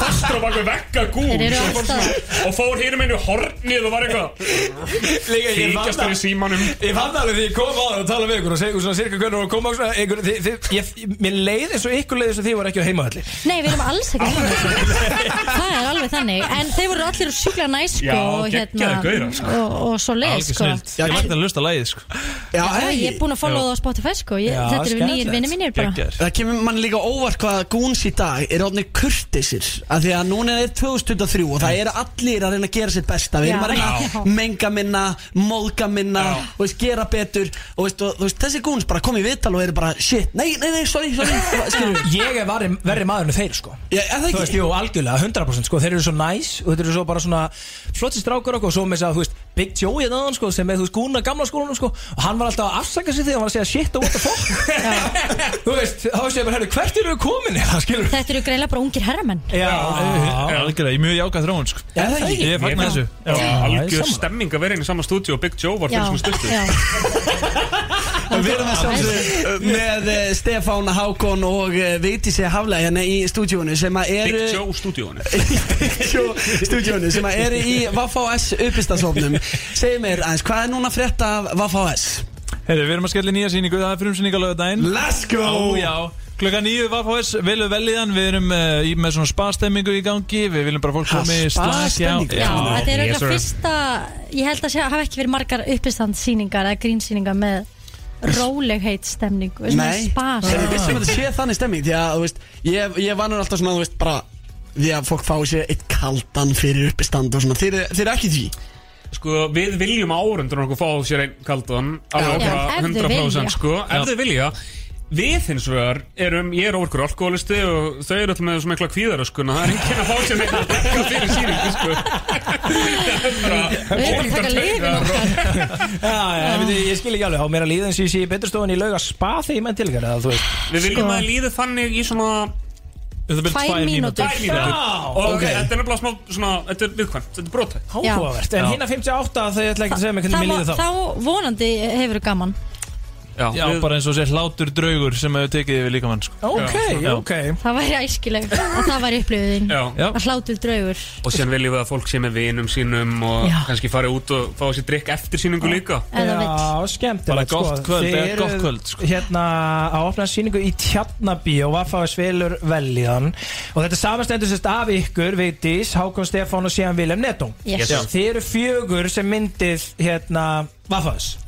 fastur á baku vekka gún og fór svona- og fór hér með henni hornið og var eitthvað fíkjastur í símanum. Ég fann það alveg því ég kom á það og tala við Nei, við erum alls ekki <laughs> heima Það er alveg þannig En þeir voru allir sjúklega næs sko, Já, og, geggjaðir gaurar, sko. og, og svo leið Algjör sko. snilt Ég mætti að lusta lagið sko Já, Já, ég er búin að followa það á Spotify sko. ég, Já, Þetta eru nýjir skemmtilegt. vinni mínir bara Geggjaður. Það kemur mann líka óvart hvað gúns í dag er orðinir kurtisir af því að núna er 2023 og það eru allir að reyna að gera sitt besta við erum Já. að reyna að menga minna móðga minna og veist, gera betur og, veist, og þú veist, þessi gúns bara kom í viðtal og eru bara shit, nei, nei, nei, sorry, sorry <laughs> skilur við Ég er verri, verri maður en þeir sko. Já, er það Þú ekki? veist, jú, algjörlega, 100% sko. Þeir eru svo næs og þeir eru svo bara svona flotti strákur okkur og svo með þess að, þú veist, Big Joe í þaðan sko sem er, þú veist, gúna gamla skólanum sko. Og hann var alltaf að afsaka sig þegar hann var að segja shit og what the fuck. <laughs> Þú veist, þá veist ég bara, herru, hvert eru við komin? <laughs> Það skilur Þetta eru greiðlega bara ungir herramenn. Já, Já, algjörlega, ég mjög jákað þróun sko. Já, það ekki? Ég fagnar þessu. Já. Algjör stemming að vera inn í sama stúdíu og Big Joe var Já, fyrir svona stuttu. <laughs> Já. Og við erum að sjálfsög með eh, Stefán Hákon og eh, Vigdísi Hafla hérna í stúdíónu sem að eru Big Joe stúdíónu <laughs> Big Joe stúdíónu sem að eru í Vafá-S uppistasofnum Segðu mér aðeins, hvað er núna frétt af Vafá-S? Heyrðu, við erum að skella í nýja síningu, það er frumsýning á lögadaginn Let's go! Ó, já. Klukka nýju var fáis, velu velíðan Við erum uh, í, með svona spa-stemmingu í gangi. Við viljum bara fólk komi spa-stemmingu? Já, þetta er auðvitað fyrsta Ég held að sé, hafa ekki verið margar uppistandsýningar eða grínsýningar með rólegheit stemning Nei, spa er þið vissum að þetta sé þannig stemming Því að, þú veist, ég, ég vanur alltaf svona, þú veist, bara Því að fólk fái sér eitt kaldan fyrir uppistand og svona. Þeir, þeir eru ekki því. Sko, við viljum árundur okkur fá sér einn kaldan Alveg Já, bara ef þau 100% vilja. sko. Ef þau vilja Við hins vegar erum, ég er ofurkur alkoholisti og þau eru alltaf með svo mikla kvíðaröskuna Það er enginn að fá sér neitt að drekka fyrir síningu sko. Það er bara Við erum að taka lifin okkar. <laughs> Já, já, ég, ég skil ekki alveg, á mér að líða eins og ég sé í beturstofun í lauga spa þegar ég menn til ykkar, eða þú veist. Við viljum Sko. að líði þannig í svona Það Tvær mínútur. Tvær mínútur. Og ok. þetta er nefnilega smá svona, þetta er viðkvæmt, þetta er brotætt Hákvæmvert, en hérna 58 þau ætla ekki að segja mig hvernig mér líður þá. Þá vonandi hefur gaman Já, Já, við- bara eins og sér hlátur draugur sem hefur tekið yfir líkamann sko. Ok, Já. ok Það væri æskileg að það væri. Já. Að hlátur draugur Og síðan viljum við að fólk sé með vinum sínum og Já. kannski fari út og fá sér drikk eftir síningu líka Já, skemmtilegt Bara gott sko. kvöld, eða eruð gott kvöld, sko. Hérna að opna síningu í Tjarnabí og Vaffa Svelur Velliðan Og þetta samastendur sérst af ykkur Vigdís, Hákon Stefán og síðan Vilhelm Netto Yes. Já. Þið eru fjögur sem myndið hérna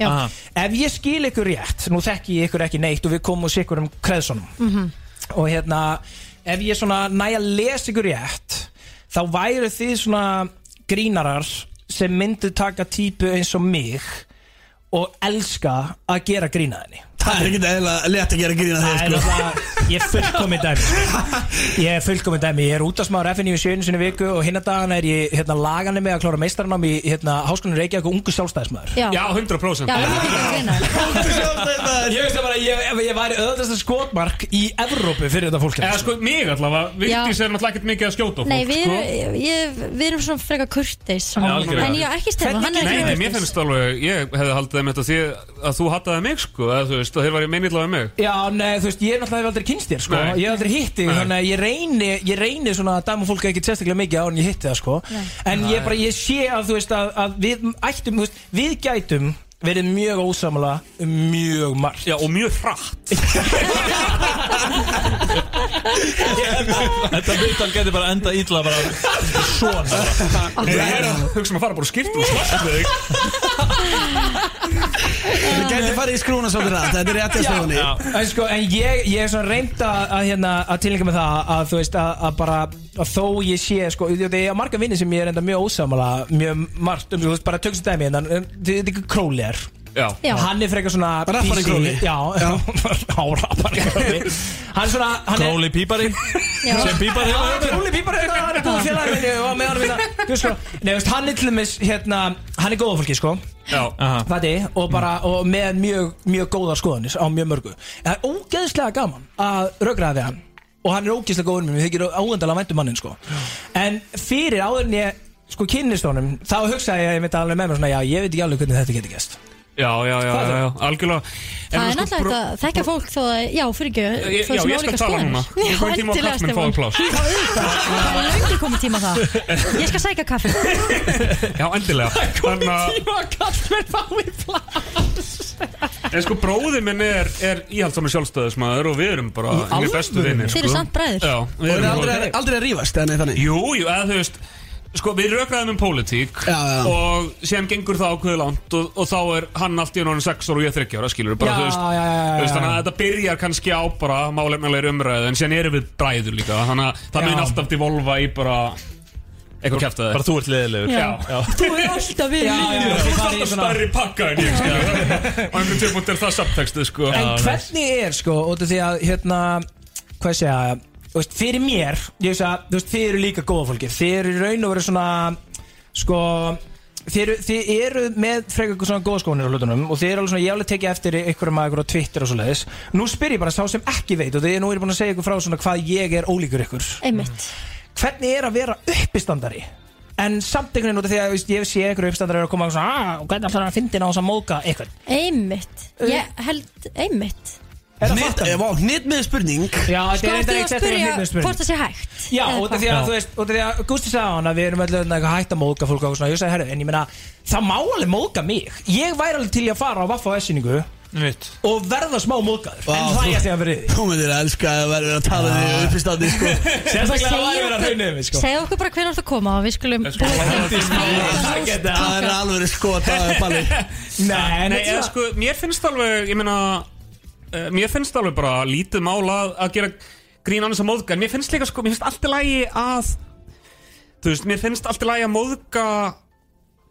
Aha. Ef ég skil ykkur rétt, nú þekki ég ykkur ekki neitt og við komum úr sikkur um kreðsonum Mhm. og hérna ef ég svona næ að lesa ykkur rétt þá væru þið svona grínarar sem myndu taka típu eins og mig og elska að gera grínaðinni Það er ekkert eða létt að gera grína Það er þeir sko ég er fullkomið dæmi. Ég er fullkomið dæmi, ég er út af smáður FNI í sjöinu sinni viku og hinna dagana er ég hérna, laganum með að klára meistaranám í hérna, háskólinu Reykjavík og ungu sjálfstæðismæður Já, Já, 100% Já, að greina <laughs> Ég veist það bara, ég, ef ég væri öðvöldasta skotmark í Evrópu fyrir þetta fólk. Eða sko, mig allavega, Vigdís er náttúrulega ekkert mikið að skjóta fólk Nei, við sko. erum, ég, við erum svona freka algjörlega. En ég ekki Stefán, hann er ekki nei, mér finnst alveg, ég hefði haldið þeim þetta því að þú hattaði mig, sko, eða þú veist, að þeir var í meinilega mig. Já, nei, þú veist, ég er náttúrulega hef aldrei kynst þér, sko. Nei. Ég hef aldrei hitt þig, Nei. þannig að ég reyni Ég reyni svona að dæma fólk ekki sérstaklega mikið á en ég hitti það, sko. En ég bara, ég sé að, þú veist, að, að við ættum, þú veist, við gætum verið mjög ósamala um mjög margt. Já, og mjög hratt. <laughs> Þetta viðtal getur bara enda ítla bara svona. Nei, ég er að hugsa um að fara bara og skipta og svart með þig. Við gæti farið í skrúna svolítið rætt Þetta er rétt í stofunni En, sko, en ég, ég er svona reynd að, að, hérna, að tilninga með það að þú veist að, að bara að þó ég sé sko, því að ég har marga vinni sem ég er enda mjög ósamala mjög margt, um, þú veist bara tökst dæmi en þetta er ekki królir Já. Já. hann er frekar svona Rapparinn PC. Króli. já, já. <laughs> á rapparinn króli hann er svona hann er, Króli pípari. Sem pípari Já, Króli pípari, hann er góð félagin minni og með hann minna, þú veist sko Nei, veist, hann er til dæmis, hérna, hann er góða fólki, sko Já, Aha. Fæti, og bara, og með mjög, mjög góðar skoðanis á mjög mörgu En það er ógeðslega gaman að rökraða við hann Og hann er ógeðslega góður með mér, þykir áendalega væntum mannin, sko En fyrir áður en ég, sko, kynnist honum Þá hugsaði ég, ég veit alveg með mér svona, já, ég veit ekki alveg hvernig þetta getur gæst já, já, já, er já, já, algjörlega. Það er náttúrulega að þekka fólk þó að, já, fyrir ekki Ég- já, ég skal tala núna. Ég er kominn tíma á pláss. Já, auðvitað, það er löngu komið tíma á það. Ég skal sækja kaffi Já, endilega. Þannig að, Tíma að kalla mér fái plás en sko, bróði minn er, er íhaldsamur sjálfstæðismæður og við erum bara Í hinir bestu alvöru? vinir Þeir eru sko. samt bræður. Já, Og við er erum aldrei, aldrei að rífast þannig? Jú, jú, eða þú veist Sko, við rökraðum um pólitík Já, já. Og síðan gengur það ákveðu langt og, og þá er hann allt í enn 6 ára og ég 30 ára, skilur bara, Já, þú veist, já, já, já, þú veist, já. Þannig að þetta byrjar kannski á bara málefnilegri umræðu En síðan erum við bræður líka Þannig að það mun alltaf devolva í bara Eitthvað kæft Bara þú ert. Já. Þú er alltaf við já, Þú í alltaf stærri pakka en ég, Og einhvern tímpúnt er það subtextið, sko. En hvernig er sko, út af því að hérna, hvað sé ég þú veist, fyrir mér, ég veist að þú veist, þið eru líka góða fólki, þið eru í raun og veru svona, sko þið eru, þið eru með frekar eitthvað svona góða skónir á hlutunum og þið eru alveg svona, ég alveg tekið eftir einhverjum að ykkur á Twitter og svo leiðis nú spyr ég bara sá sem ekki veit og þið nú er búin að segja ykkur frá svona hvað ég er ólíkur ykkur. Einmitt. Hvernig er að vera uppistandari? En samt einhvern veginn út af því að veist, ég sé einhverju uppistandari að koma og svona, "Ah, og hvernig ætlar hann að fyndina á þess að móka eitthvað? Einmitt. Ég held einmitt Eh, vá, hnit með spurning Já, þetta Sko, er ertu reyndar að spyrja hvort það sé hægt Já, út af því að, þú veist, út af því að Gusti sagði hann að við erum öll eitthvað hægt að móðga fólk og svona, ég sagði, herru, en ég meina það má alveg móðga mig, ég væri alveg til að fara á Vaffa og S-síningu Mitt og verða smá móðgaður, Vá, en það er því að verið Þú myndir að elska að vera að tala þig upp í standi sko. <laughs> Sérstaklega að verið að hraunum við, sko Segðu okkur bara hvernig þú ert að koma og við skulum Það er alveg balli <laughs> Nei, sko, mér finnst alveg, ég meina uh, Mér finnst alveg bara lítið mál að, að gera grín annars að móðga En mér finnst líka, sko, mér finnst allt í lagi að Þú veist, mér finnst allt í lagi að móðga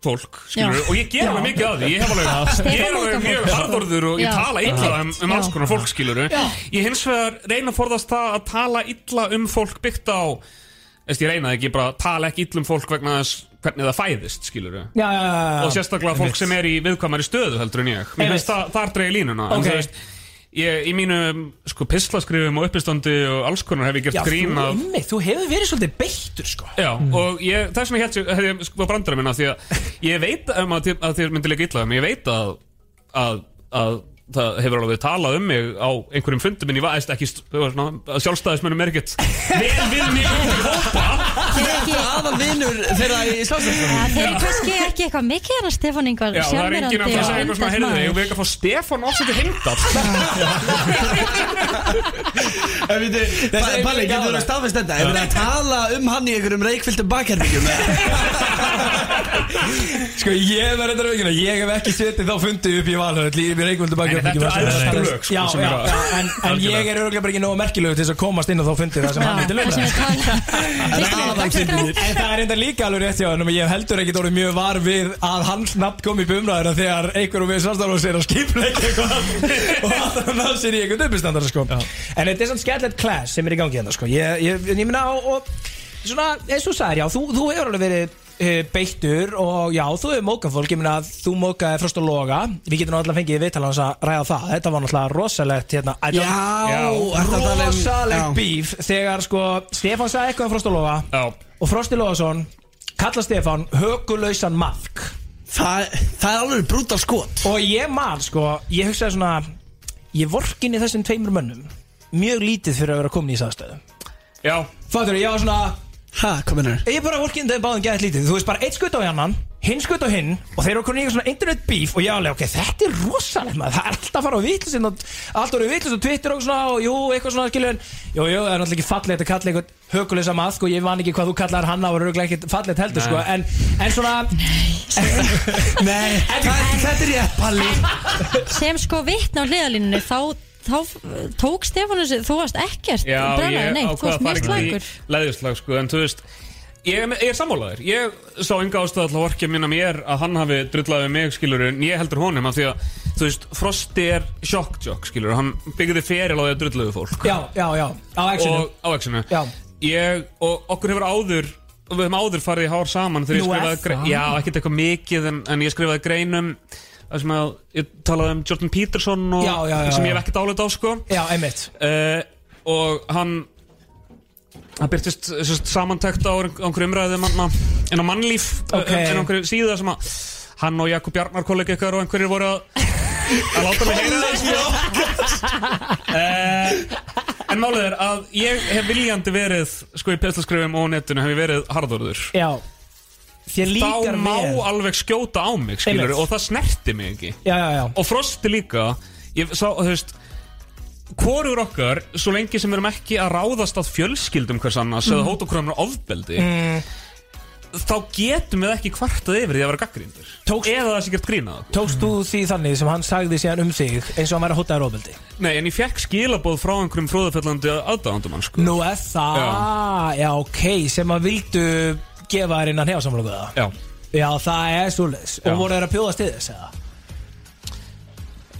fólk, skilur. Og ég ger alveg mikið af því Ég hef alveg, ég er alveg mjög fólk. harðorður og ég tala illa um, um alls konar fólk, skilur Ég hins vegar reyna að forðast það að tala illa um fólk byggt á Veist, ég reyna ekki bara að tala ekki illa um fólk vegna þess hvernig það fæðist, skilur Já, já, já, já og sérstaklega fólk sem er í viðkvæmari stöðu heldur en ég. Mér finnst það, þar dreigi línuna en Ok. þú veist, ég, í mínu sko, pislaskrifum og uppistandi og alls konar hef ég gert Já, grín þú, af einmitt, þú hefur verið svolítið beittur, sko. Já, og ég, þess vegna hélt ég, hef ég sko brandara minna því að ég veit um að, að þér myndi líka illa um, ég veit að, að, að það hefur alveg talað um mig á einhverjum fundum en ég var ekki, að sjálfstæðismennum er ekkert vel við mig um hópa. Þeir ekki Aðal vinnur þeirra í Ja, Þeir eru kannski ekki eitthvað mikið hérna Stefán Ingvar það er að að segja eitthvað svona, heyrðu, ég vil ekki að fá Stefán Offseti heimdall? <laughs> En veitu, Ba- Palli, getur þú að staðfest þetta? Er verið að tala um hann í einhverjum reikfylltum bakherbygjum? <laughs> Sko, ég var reyndar veikina, ég hef ekki setið þá fundið upp í valhöll þetta eru æðstu lög, sko, Já, sem já, já, en, en ég er örgulega bara ekki nógu merkilegu til þess að komast inn á þá fundið það sem hann myndi lögna <laughs> En það er enda líka alveg rétt hjá hann Ég hef heldur ekkit orðið mjög var við að hans nafn kom í bumræðina þegar einhver og við samstafnum sér að skipleika eitthvað <laughs> og að hann ná sér í einhvern uppistandara sko. En þetta er svona skellett class sem er í gangi hérna sko. Ég, ég, ég minna og, og svona, eins og þú sagðir, já, þú, þú hefur alveg verið beittur og já, þú hefur mókað fólk, ég að þú mókaði frost og loga. Við getum náttúrulega fengið viðtala hans að ræða það. Þetta var náttúrulega rosalegt hérna, Já, tala um- rosalegt já. bíf þegar sko Stefán sagði eitthvað um Frost og Loga Já, og Frosti Logason kalla Stefán högulausan maðk. Það, það er alveg brútal skot. Og ég man sko, ég hugsaði svona ég vorkin í þessum tveimur mönnum mjög lítið fyrir að vera komin í sæðstöðu já, Fattur, ég var svona Hæ, hvað mennur? ég bara vorkin þegar báðum gæðið lítið. Þú veist bara eitt skutt á annan hinn skutt á hinn og þeir eru komin í eitthvað svona internet beef og ég alveg, ok, þetta er rosalegt maður. Það er alltaf að fara á vitlisinn og allt orðið vitlis og Twitter og svona og jú, eitthvað svona skilur en jú, jú, það er náttúrulega ekki fallegt að kalla eitthvað höguleysa maðk og ég man ekki hvað þú kallar hann á og eru ekki fallegt heldur sko. En, en svona Nei, <laughs> þetta er ég, Palli. Sem sko vittna á hliðalínunni þá, þá tók Stefán þessi Þú varst ekkert ég neitt, Þú varst að mjög slagur í leðislag sko, en þú veist Ég er, ég er sammálaður, ég sá enga ástæða til að vorkja minna mér að hann hafi drullaði mig skilur en ég heldur honum að því að þú veist, Frosti er sjokkjokk skilur, hann byggði feril á því að drullaði fólk. Já, já, já, á actionu og á exinu. Já. ég, og okkur hefur áður við hefum áður farið í hár saman þegar ég Nú er skrifaði já, ekkert eitthvað mikið en, en ég skrifaði greinum það sem að ég talaði um Jordan Peterson og, Já, já, já, sem ég hef ekkert álit á sko. Já, einmitt. Uh, og hann hann byrtist samantækt á einhver- á einhverju umræði manna, en á mannlíf Ok. okay. en á einhverju síða sem að hann og Jakob Bjarnar kollega ykkar og einhverjir voru að að láta mig heyra það uh, en málið er að ég hef viljandi verið sko í peslaskrifum og netinu hef ég verið harðorður. Já þér þá líkar má vel. alveg skjóta á mig skilur, Einmitt. og það snerti mig ekki. Já, já, já. Og Frosti líka. Ég sá, þú veist hvorur okkar, svo lengi sem við erum ekki að ráðast að fjölskyldum hvers annars eða hóta okkur um ofbeldi þá getum við ekki kvartað yfir því að vera gaggríndur Tókst- Eða það sé gert grínað Tókst þú því þannig sem hann sagði síðan um þig eins og hann væri að hótaði róbeldi? Nei, en ég fekk skilabóð frá einhverjum fróðafellandi aðdáðandum hann sko. Nú er það, já. ok, sem að vildu gefa þér innan hefasamlöku það? Já Já, það er. Já. Og voru þeir að bjóðast til þess, eða?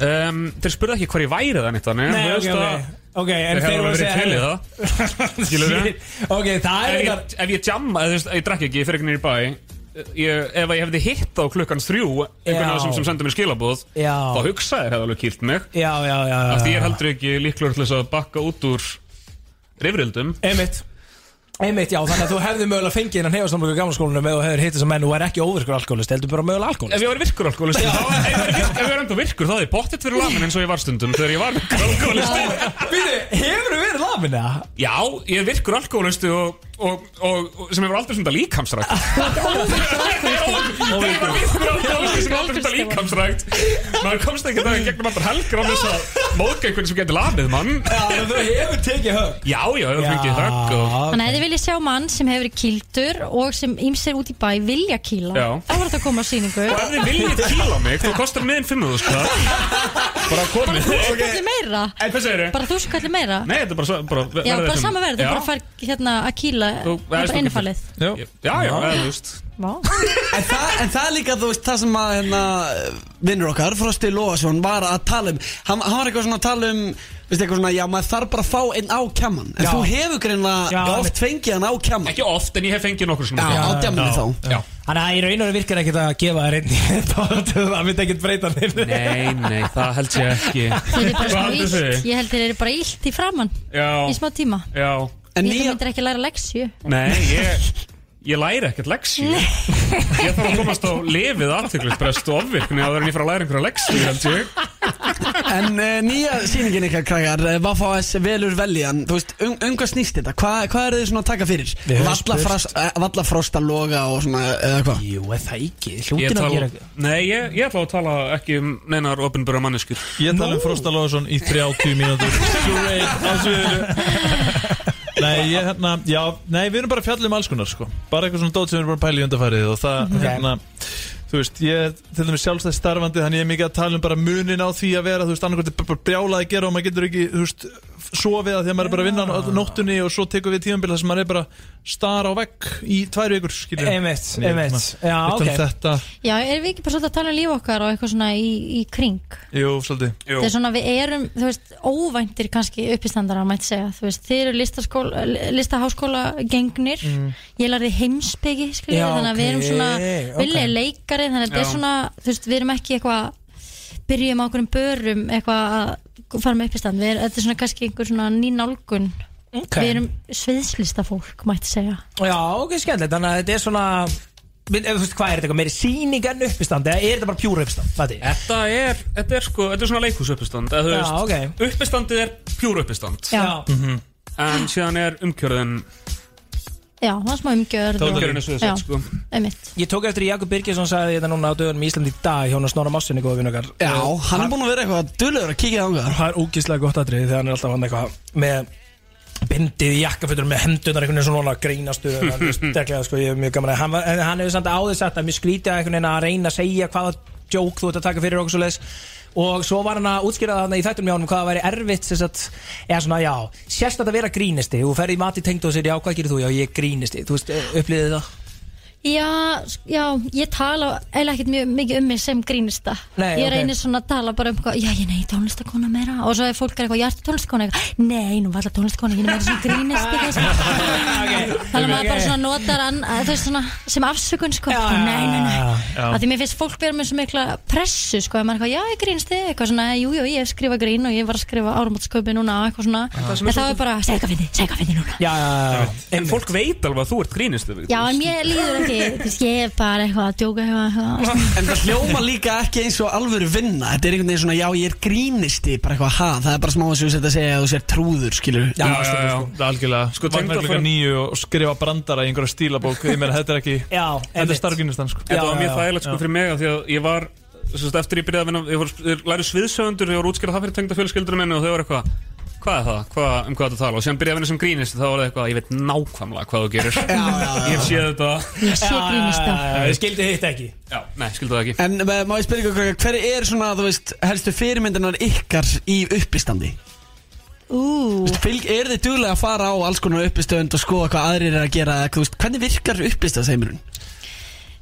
um, Þeir spurði ekki hvar ég væri það nýtt þannig Nei, ok, ok. Ok, en Þeir hefur voru að verið segja til í það Skilur við <laughs> Ok, það er Ef ég, ef ég jamma, eða þú veist, ég drakk ekki, ég fyrir ekki nýri bæ ég, Ef ég hefði hitt á klukkan þrjú einhvern Já. veginn sem, sem sendi mér skilabóð Já. þá hugsaði hefði alveg kýrt mig Já, já, já, já af því ég er já. heldur ekki líklegur til þess að bakka út úr rifrildum Einmitt Einmitt, já, þannig að þú hefði mögulega fengið innan hefasamlöku í gamlaskólunum eða hefur hitt þessa menn. Og er ekki óvirkur alkoholist, heldur bara mögulega alkoholist Ef ég var virkur alkoholist þá, ef ég var ef ég var enda virkur þá hefði ég bóttið fyrir lamin eins og ég var stundum þegar ég var virkur alkoholist Býðu, hefur þú verið lamin eða? Já, ég er virkur alkoholist og, og, og, og sem hefur aldrei stundar líkamsrækt alkoholist sem hefur aldrei stundar líkamsrækt maður komst ekki það gegnum allar helgar á þess að móðga einhvern sem getur lamið mann Já, þú hefur tekið högg Já, já, hefur fengið högg og Þannig að þið viljið sjá mann sem hefur kýldur og sem ýmsir út í bæ vilja kýla Já. þá var þetta að koma á sýningu Og ef þið viljið kýla mig, þá kostar miðin 5.000 skall Bara komið Þú? Bara þú skallir meira Nei, þetta er bara, bara Já, bara sem- sama verð, þú bara fær hérna að kýla Þú- Það er bara innifalið Já, Já, já, þú veist. En það, en það er líka, þú veist, það sem að hérna, vinnur okkar, Frosti Lóasson, var að tala um Hann, hann var eitthvað svona að tala um, veist, eitthvað svona, já, maður þarf bara að fá einn á kjamman En Já. þú hefur greinlega Já, oft fengið hann á kjamman Ekki oft, en ég hef fengið nokkur svona Já, á djamminu Já. þá. Já. Þannig að í raun og veru virkar ekkert að gefa þér einn í þetta <laughs> Það myndi ekkert breyta þér Nei, nei, það held ég ekki. Þeir eru bara Hvað smá haldið illt. þið? Ég held þeir eru bara illt í framann Já, Í smá tíma. Já En Ég nýja, myndir ekki læra leksju Nei, ég, ég læri ekkert leksju Ég þarf að komast á lifið aðtöklusbrest og ofvirkni áður en ég fara að læra einhverja leksju, held ég. En uh, nýja sýningin ykkar, krakkar, uh, Vafas velur veljan. Þú veist, um, um hvað snýst þetta? Hva, hvað eru þið svona að taka fyrir? Við höfum Vallafrost uh, Vallafrost að loga og svona, eða hvað? Jú, er það ekki? Ég Hljóttin að tala, gera nei, ég, ég ætla að tala ekki um neinar opinböra manneskjur. Ég tala um Frosta Lóðarsson í 30 mínútur. <laughs> Straight á sviðinu Nei, ég hérna, já, nei, við erum bara að fjalla um alls konar, sko. Bara eitthvað svona dót sem við erum bara pæla í undarfærið Og það, hérna, þú veist, ég er til dæmis sjálfstæð starfandi Þannig ég er mikið að tala um bara munin á því að vera Þú veist, annarkvæmt brjálað að gera Og maður getur ekki, þú veist, sofið að því að maður er bara að vinna á nóttunni Og svo tekur við tíðanbíl þar sem maður er bara star á vegg í tvær vikur, Einmitt, einmitt. Já, ok. Þetta, Já, erum við ekki bara svolítið að tala um líf okkar og eitthvað svona í, í kring? Jú, svolítið. Jú. Það er svona við erum, þú veist, óvæntir kannski uppistandara, mætti segja. Þú veist, þið eru listaháskóla gengnir. Ég lærði heimspeki, skilja Já, Þannig að við erum ok, svona, ok. vilja leikari Þannig að þetta er svona, þú veist, við erum ekki eitthvað Byrjum á okkur börum eitthvað að fara með uppistand við erum, Þetta er svona kannski einhver svona ný nálgun. Ok. Við erum sviðslistafólk, mætti segja. Já, ok, skemmtilegt. Þannig að þetta er svona Við- ef Þú veist, hvað er þetta, eitthvað meiri sýning en uppistand Eða er þetta bara pjúra uppistand? Þetta er, þetta er sko, þetta er svona leikhúsuppistand eða þú veist, ok. uppistandið er pjúr uppistand Já, En síðan er umkjörðin já, það er smá umgjörð. Og- Umgjörðin er Já, sviðsett sko. einmitt. Ég tók eftir Jakob Birgisson sagði þetta núna á dögunum í Íslandi í dag hjá hann Snorra Mossinni góða vinn okkar. Já, hann er búin að vera eitthvað dulur að kíkja á það Það er ógíslega gott aðrið þegar hann er alltaf hann eitthvað með bindið í jakkafötur með hendunar einhvern veginn svona grínastu <laughs> steklega sko, ég er mjög gaman að hann, var- hann hefur samt áður sagt að mér skrítið að einhvern veginn að reyna að segja hvaða djók þú ert að taka fyrir okkur svo leis og svo var hann að útskýra það í þættunum hjá hann hvað það væri erfitt sagt, eða svona já, sérst að vera grínisti. Og ferði í mati tengd og sér já, hvað gerir þú, já, ég grínisti. Þú veist, upplýðið það Já, já, ég tala eiginlega ekkert mjög mikið um mig sem grínista Nei, Ég reynir svona að tala bara um hvað, já, ég nei, tónlistakona meira. Og svo er fólk er eitthvað, ég ert tónlistakona eitthvað Nei, nú var alltaf tónlistakona, ég er meira svona grínisti. <laughs> Þannig að maður bara svona notar an, að, þú veist, svona, sem afsökun sko. Já, Nei, nei, nei. Því mér finnst fólk vera með svo mikla pressu sko, er eitthvað, já, ég grínisti Eitthvað svona, jú, jú, ég hef skrifað grín og ég var að skrifa áramótsköpi núna. Og eitthvað svona En þá er bara, segja hvað veist, ég er bara eitthvað að djóka eitthvað, eitthvað. En það hljóma líka ekki eins og alvöru vinna. Þetta er einhvern veginn svona, já ég er grínisti Bara eitthvað, ha, það er bara smá þess að þú setja að segja að þú sér trúður, skilur Já, já, já Það er algjörlega. Sko, tengdaföður- klukkan nýju og skrifa brandara í einhverja stílabók. Ég meina, þetta er ekki Já, Þetta er einmitt. starfgýnistan sko. Þetta var mjög þægilegt sko já. fyrir mig af Því að ég var Sest, eftir ég byrjaði að vinna Ég, ég læri sviðsögundur Ég var útskjörð það fyrir tengda fjölskyldunum minni Og þau var eitthvað hvað er það, hvað, um hvað þetta tala? Og sem byrjaði að vinna sem grínist þá var það eitthvað, ég veit nákvæmlega hvað þú gerir. Já, já, já. ég hef séð þetta. Ég sé grínista. Ég skildi hitt ekki. Já, nei, skildi það ekki. En eh, má ég spyrja ykkur, hver er svona, þú veist, helstu fyrirmyndinar ykkar í uppistandi? Er þið duglega að fara á alls konar uppistönd og skoða hvað aðrir er að gera hvernig virkar uppistaðsheimurinn?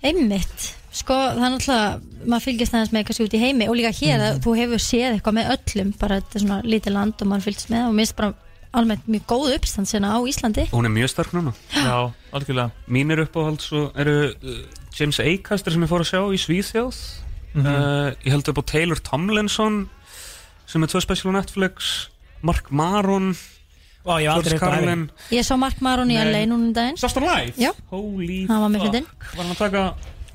einmitt Sko, það er náttúrulega, maður fylgist aðeins með kannski út í heimi og líka hér að þú hefur séð eitthvað með öllum, bara þetta er svona lítið land og maður fylgist með og minnst bara almennt mjög góð uppstand sérna á Íslandi. Hún er mjög sterk núna. Já, algjörlega. Mínir uppáhalds og eru uh, James Acaster sem ég fór að sjá í Svíþjóð. Mhm. uh, ég held upp á Taylor Tomlinson sem er tvö special á Netflix. Mark Maron Vá, ég Ég sá Mark Maron í. LA núna um daginn. Sást hann live? Já, Holy hann var með fyndin Var hann að taka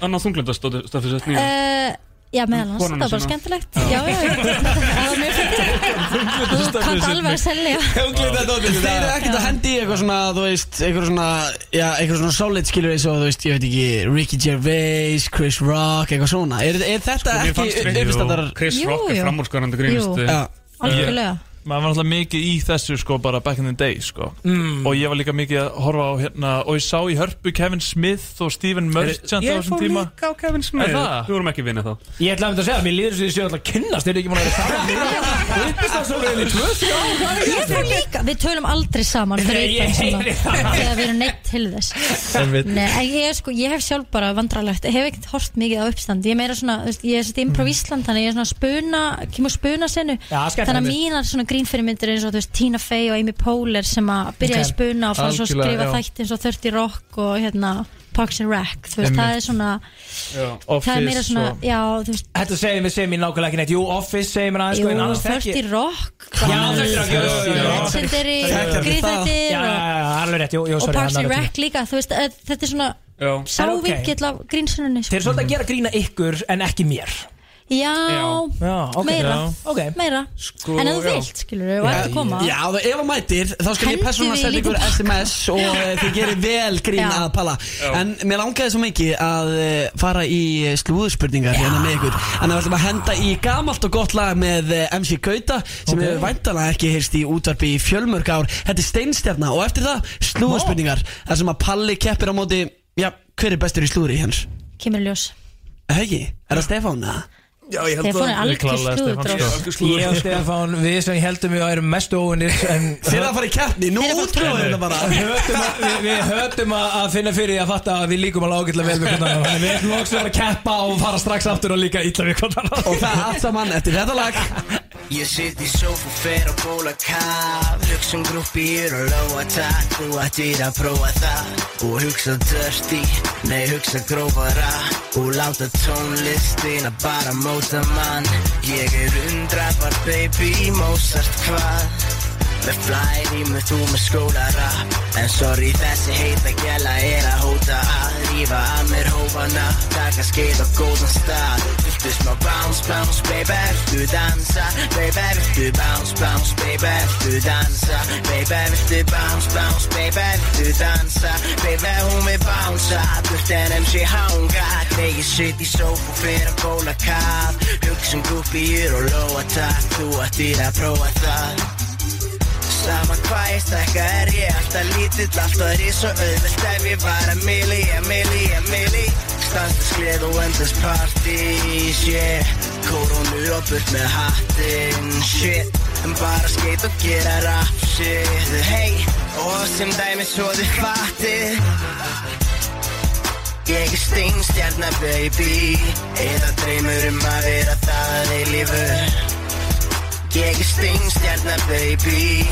annað þunglindastöfi sett nýja? uh, Já, meðal hans, það var bara skemmtilegt Já, já, <laughs> það var mjög fyndin Þú kannt alveg að selja Þeir eru ekkert að hendi eitthvað svona, þú veist, eitthvað svona, já, eitthvað svona solid skilur eins og, þú veist, ég veit ekki, Ricky Gervais, Chris Rock, eitthvað svona. Er, er þetta fannst ekki uppistandar? Chris Rock er Jú. grínist Já. Algjörlega Maður var alltaf mikið í þessu sko bara back in the day sko. Mm. Og ég var líka mikið að horfa á hérna Og ég sá í hörpu Kevin Smith og Stephen Merchant á Ég þessum fór tíma. líka á Kevin Smith. það? Við vorum ekki vinnið þá. Ég ætla að mynda að segja, mér líður sem þið séu alltaf að kynnast Þeir eru ekki múin að vera saman? <laughs> Uppistaðsóriðin í tvö Ég fór líka, við tölum aldrei saman ég það. Þegar við erum neitt til þess. Nei, ég, sko, ég hef sjálf bara vandralegt Ég hef ekkert hort mikið á uppstand Ég er meira svona, þú veist, ég er er Já, grínfyrirmyndir eins og þú veist Tina Fey og Amy Poehler sem að byrja Ok. í spuna og fara svo að skrifa já. þætti eins og 30 Rock og hérna Parks and Rec, þú veist, Einmitt. það er svona það er meira svona, já, þú veist. Þetta segir mér segir mér nákvæmlega ekki neitt. Jú, Office segir mér aðeins Jú, sko, en annars þekki- 30 Rock. Já, 30 Rock, jú, jú, jú, jú. Legendary, grínþættir Já, og- já, já, alveg rétt, jú, jú, og sorry Parks and er Rec líka, þú veist, þetta er svona Já. Sávingill af grínsunni Þeir eru svolítið að gera grína ykkur en ekki mér Já, Já, ok. meira, Já. Ok. meira Sko, En ef þú vilt, skilur við, og ert að koma Já, ef þú mætir, þá skal ég við í senda ykkur SMS og uh, <laughs> þið gerir vel grín Já. að palla En mér langaði svo mikið að uh, fara í slúðurspurningar hérna með ykkur En það ætlum að henda í gamalt og gott lag með uh, MC Gauta sem Ok. hefur væntalega ekki heyrst í útvarpi í fjölmörg ár Þetta er steinstjarna og eftir það slúðurspurningar Það sem að Palli keppir á móti, já, hver er bestur í slúðri hans? Kemur í ljós Hegi, er það Stefán? eða? Já, ég Stefán er algjör slúðurdrós Ég og Stefán, við sem heldum við erum mest Þið er að fara í keppni, nú útróðum þetta bara. Við höfum að, við, við höfum að að finna fyrir því að fatta að við líkum alveg ágætlega vel við hvernig annan Þannig við ætlum loks að að keppa og fara strax aftur og líka illa við hvernig annan Og það er allt saman eftir þetta lag Ég sitt í sófu, fer á bóla kaf Hugsa um grúppir og lóa takk Þú ættir að prófa það. Og hugsa dirty, nei hugsa grófara. Og láta tónlistina bara móta mann. Ég er undrapar baby, Mozart hvað Með flæri með þú með skólarap En sorry þessi heita gæla er að hóta að Rífa að mér hófana. Taka skeið á góðan stað. Viltu smá bounce, bounce, baby Viltu dansa, baby Viltu bounce, bounce, baby Viltu dansa, baby Viltu bounce, bounce, baby Viltu dansa, baby Hún vil bounce. Burt en MC hanga. Þegar ég sitt í sófu fyrir að bóla kaf Hugsa um grúpir og lóa takk. Þú ættir að prófa það Sama hvað ég stekka er ég alltaf lítill Alltaf er ég svo auðvelt. Ef ég var að mili, að mili, að mili. Stanslust gleð og endless parties, yeah Koronu og burt með hattinn, shit. En bara skeit og gera rap, shit. Hey, og sem dæmi svo þið fattið Ég er steinstjarna, baby. Eða dreymur um að vera það í lífu Ég er steinstjarna, baby.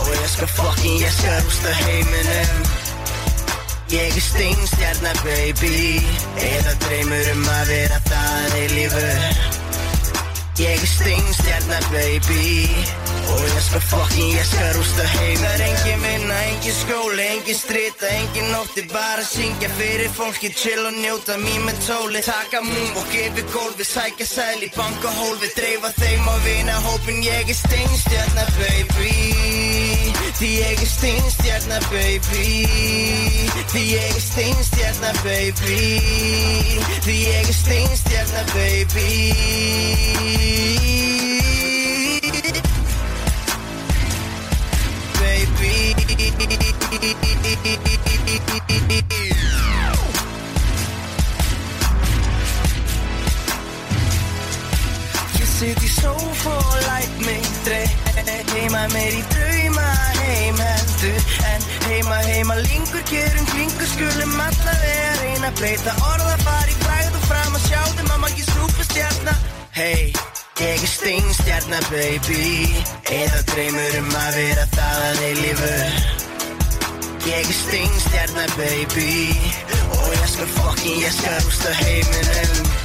Og ég skal fucking, ég skal rústa heiminum. Ég er steinstjarna, baby. Eða dreymur um að vera það í lífu Ég er steinstjarna, baby. Og ég skal fucking, ég skal rústa heim. Það er engin vinna, engin skóli, engin strita, engin nótti. Bara syngja fyrir fólki, chill og njóta mín með tóli. Taka moonwalk yfir gólfi, sækja sæl í banka hólfi Dreifa þeim á vina hópin, ég er steinstjarna, baby Því ég er steinstjarnar baby. Því ég er steinstjarnar baby. Því ég er steinstjarnar baby. Baby. Sitt í sófa og læt mig Heima meir í drauma heim heldur. En heima heima lingur gerum klingur Skulum alla vega reyna breyta. Orða fari fræð og fram að sjá Þeim mamma ekki súpustjarna Hey, ég er steinstjarna baby. Eða dreymur um að vera það að eilífu Ég er steinstjarna baby. Og ég skal fokkin, ég skal rústa heiminum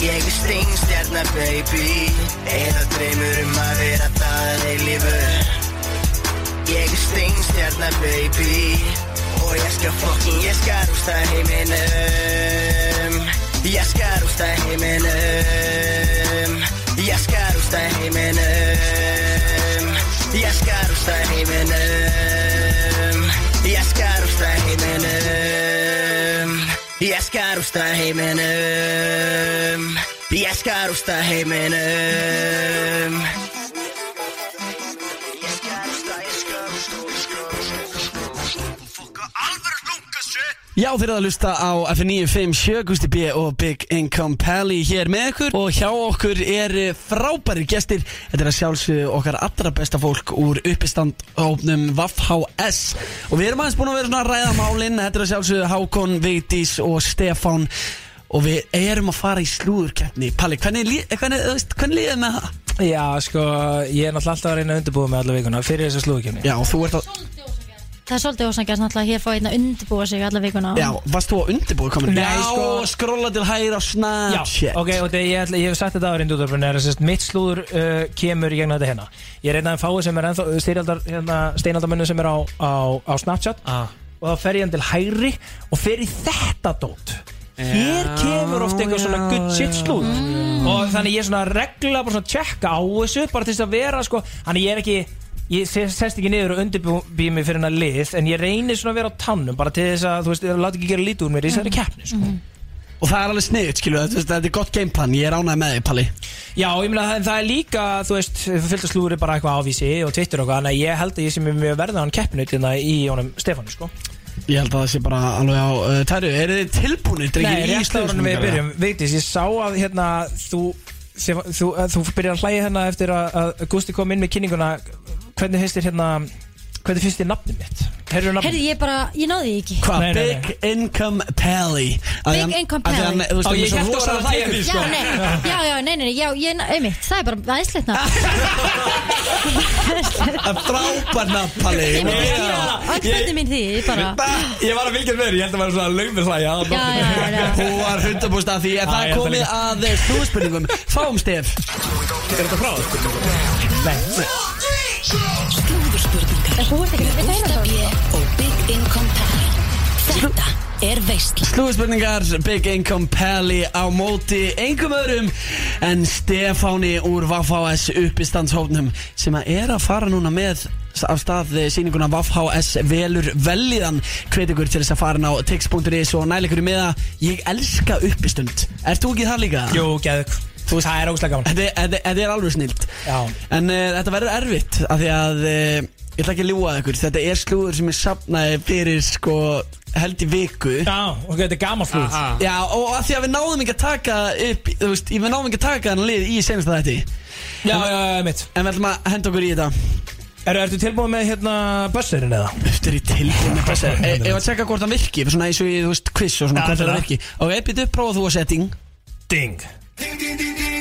Ég er steinstjarna baby. Eða dreymur um að vera það að eilífu Ég er steinstjarna baby. Og ég skal fokkin, ég skal rústa heiminum. Ég skal rústa heiminum. Ég skal rústa heiminum. Ég skal rústa heiminum. Ég skal rústa heiminum Ég skal rústa heiminum Ég skal rústa heiminum Já, þeir eru að lusta á F957, Gusti B og Big Income Pally hér með ykkur. Og hjá okkur er frábæri gestir. Þetta er að sjálfsögðu okkar allra besta fólk úr uppistandófnum VAF-HS og við erum aðeins búin að vera svona að ræða málinn Þetta er að sjálfsögðu Hákon, Vigdís og Stefán. Og við erum að fara í slúðurkeppni. Palli, hvernig, hvernig, hvernig líðið með það? Já, sko, ég er náttúrulega alltaf að reyna að undirbúa mig alla vikuna fyrir þessu slúðukefni Já, og þú ert að Það er svolítið ósangjast náttúrulega hér fá einn að undirbúa sig alla vikuna. Já, varst þú að undirbúið komin? Nei, Já, sko- skrolla til hægra á Já, Snapchat ok, og þegar ég, ætla, ég hef sagt þetta á reyndúðarfinn er að sérst, mitt slúður uh, kemur í gegnum þetta hérna. Ég er einn af þeim fáið sem er ennþá steinaldar, hérna, steinaldarmönnu sem er á, á, á Snapchat. Og þá fer ég hann til hægri og fer í þetta dót. Hér kemur oft eitthvað svona good shit slúður. Og þannig ég er svona regla bara svona tjekka á þessu bara til þess að vera sko, þannig ég er ekki ég se- sest ekki niður og undirbý mig fyrir hennar lið en ég reynir svona að vera á tannum bara til þess að, þú veist, láta ekki gera lítið úr mér í þessari keppni sko. Og það er alveg sniðut, skilu, þetta, er gott gameplan, ég er ánægð með þig, Palli. Já, ég meina það, það er líka, þú veist, fylgta slúður er bara eitthvað ávísi og Twitter og eitthvað, að ég held að ég sem er mjög verða hann keppinu hérna í honum Stefánu, sko. Ég held að það sé bara alveg á uh, tæru Eru þið tilbúinir, drengir, í ára við byrjum, Vigdís, ég sá að hérna, þú, þú, þú, þú byrjar að hlæja hérna eftir að, að Gusti kom inn með kynninguna, hvernig finnst þér hérna, hvernig finnst þér nafnið mitt? Heyrðu nafnið? Herði, ég bara, ég náði því ekki. Hvað, Nei, nei, nei. Big Income Pally. Að Big Income að Pally. Þú veist, Á, er ég var að hlæja tekur- því, Já, nei, já, já, nei, nei, nei, já, ég, einmitt, það er bara aðeinsleitna Það er frábær nafn, Palli. Öllböndi mín því, ég bara Ég var að með þér, ég held að vera svona lögmur hlæja. Já, já, já. Hún var 100% að því En Já, það ég er komið það að slúðspurningum Er að vita Gústa B og Big Income Pally Þetta er veistla Slúðspurningar Big Income Pally á móti engum öðrum en Stefáni úr Vafhs uppistandshófnum sem að er að fara núna með af stað síninguna Vafhs velur velliðan hvet ykkur til þess að fara á tix.is og næla ykkur í miða. Ég elska uppistund. Ert þú ekki það líka? jú, geðug, Þú veist- það er óslega gaman. Þetta, er alveg snilt Já. En uh, þetta verður erfitt af því að uh, ég ætla ekki að ljúga ykkur Þetta er slúður sem ég sapnaði fyrir sko held í viku Já, ok, þetta er gaman slúð. Aha. Já, og að því að við náðum ekki að taka upp, þú veist, við náðum ekki að taka hann lið í senasta þetta Já, já, já, mitt. En við ætlum að henda okkur í þetta Er, ertu tilbúin með hérna busserinn eða? Þetta er í tilbúin með besta E- Ef að tjekka hvort hann virki, svona eins og í, þú veist, quiz og svona hvort það virki Ok, býttu upp, prófa þú að setting Ding.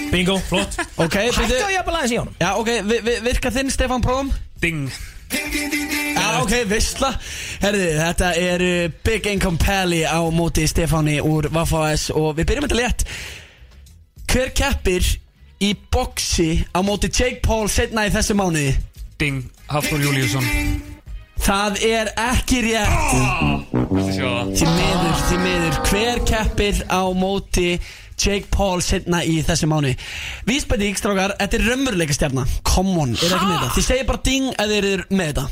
Bingo, flott. <laughs> Ok, Hættu býttu að jafna aðeins í honum. Já, ok, vi, vi, virka þinn, Stefán, prófum Ding. Já, ok, vissla. Herði, þetta er uh, Big Income Pally á móti Stefáni úr Vafas Og við byrjum þetta létt. Hver keppir í boxi á móti Jake Paul setna í þessu mánuði? Ding Hafþór Júliusson Það er ekki rétt. Viltu sjá það? Því miður, því miður Hver keppir á móti Jake Paul setna í þessu mánu Vísbæti strákar, þetta er raunveruleika stjarna. Come on, er ekki með þetta? Þið segir bara ding að þið eru með þetta.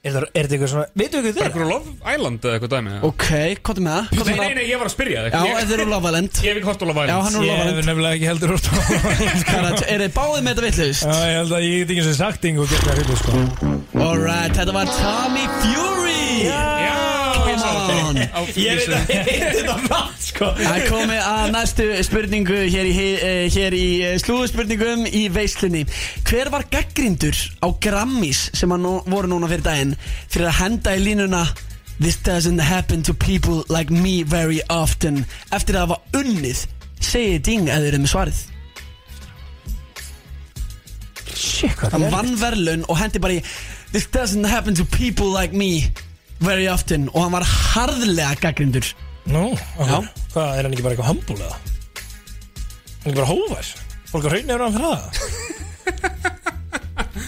Er þetta er þetta eitthvað svona, veitu ekki Bara þetta? eitthvað Love Island eða eitthvað dæmi eða? Ok, hvað er með það? Nei, nei, nei, ég var að spyrja þig Já, Ég- þetta eru Love Island. Ég hef ekki hort á Love Já, Island hann er Ég Love hef Island. nefnilega ekki heldur úr Hvað <laughs> er það? Er þið báðið með þetta? Já, ég held að ég get ekki sem sagt yngur og geta það hlutu sko. Alright, þetta var Tommy Fury. Já, það on Ég veit að ég heiti þetta rætt sko. Það komið að næstu spurningu hér í, uh, hér í uh, slúðuspurningum í veislunni. Hver var gaggrindur á Grammys sem að nú, voru núna fyrir daginn fyrir að henda í línuna This doesn't happen to people like me very often eftir að hafa unnið? Segið ding eða þeir eru með svarið. Shit, hvað Hann er vann verðlun og hendi bara í This doesn't happen to people like me very often og hann var harðlega gaggrindur Nú, ok Hvað, er hann ekki bara eitthvað hambúl eða? Hann er ekki bara hófær Fólk er hann fyrir það? <laughs>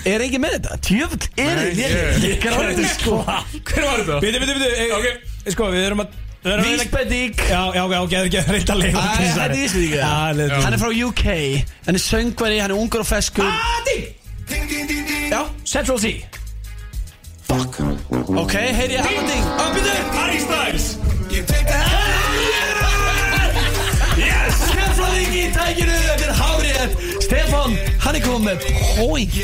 Er ekki með þetta? Tjöfull er Nei, þið ég- Ég <laughs> gráði sko. Hver var þetta? Býtu, býtu, býtu Ok. Sko, við erum að við erum að reyna- Vísbending. Já, já, ok, ok, ok, reynda að leiða Æ, Þetta er Já, leiða Hann er frá UK Hann er söngveri, hann er ungur og feskur. Ding. Já Central C Ok, heyri ég Á, býtu Harry Styles. Yes Stefán í tækinu. Þetta er hárið Stefán, hann er komið með point.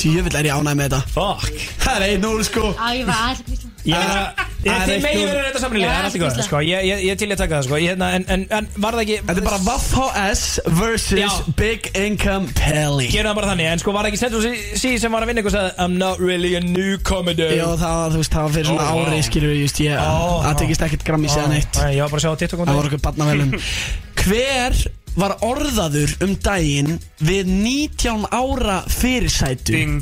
Tjöfull er ég ánægð með þetta. Fuck. Það er 1-0 sko. Á, ég var aðeins Já, Það þið eitt megin verið þetta saman í liða, Já, það er allt í góð sko, ég, ég, ég til ég að taka það sko, ég, hérna, en, en, en var það ekki Þetta er bara Vaff HS versus Já. Big Income Pelly Gerum það bara þannig, en sko var það ekki Central C- C sem var að vinna ykkur og sagði I'm not really a newcomer dude. Já, það var, þú veist, það var fyrir svona vá. ári, skilur við, just, ég, Ó, það tekist ekkert grammi séðan eitt. Nei, Ég var bara að sjá á TikTok Það voru okkur barnavelum. <laughs> Hver var orðaður um daginn við 19 ára fyrirsætu? Ding.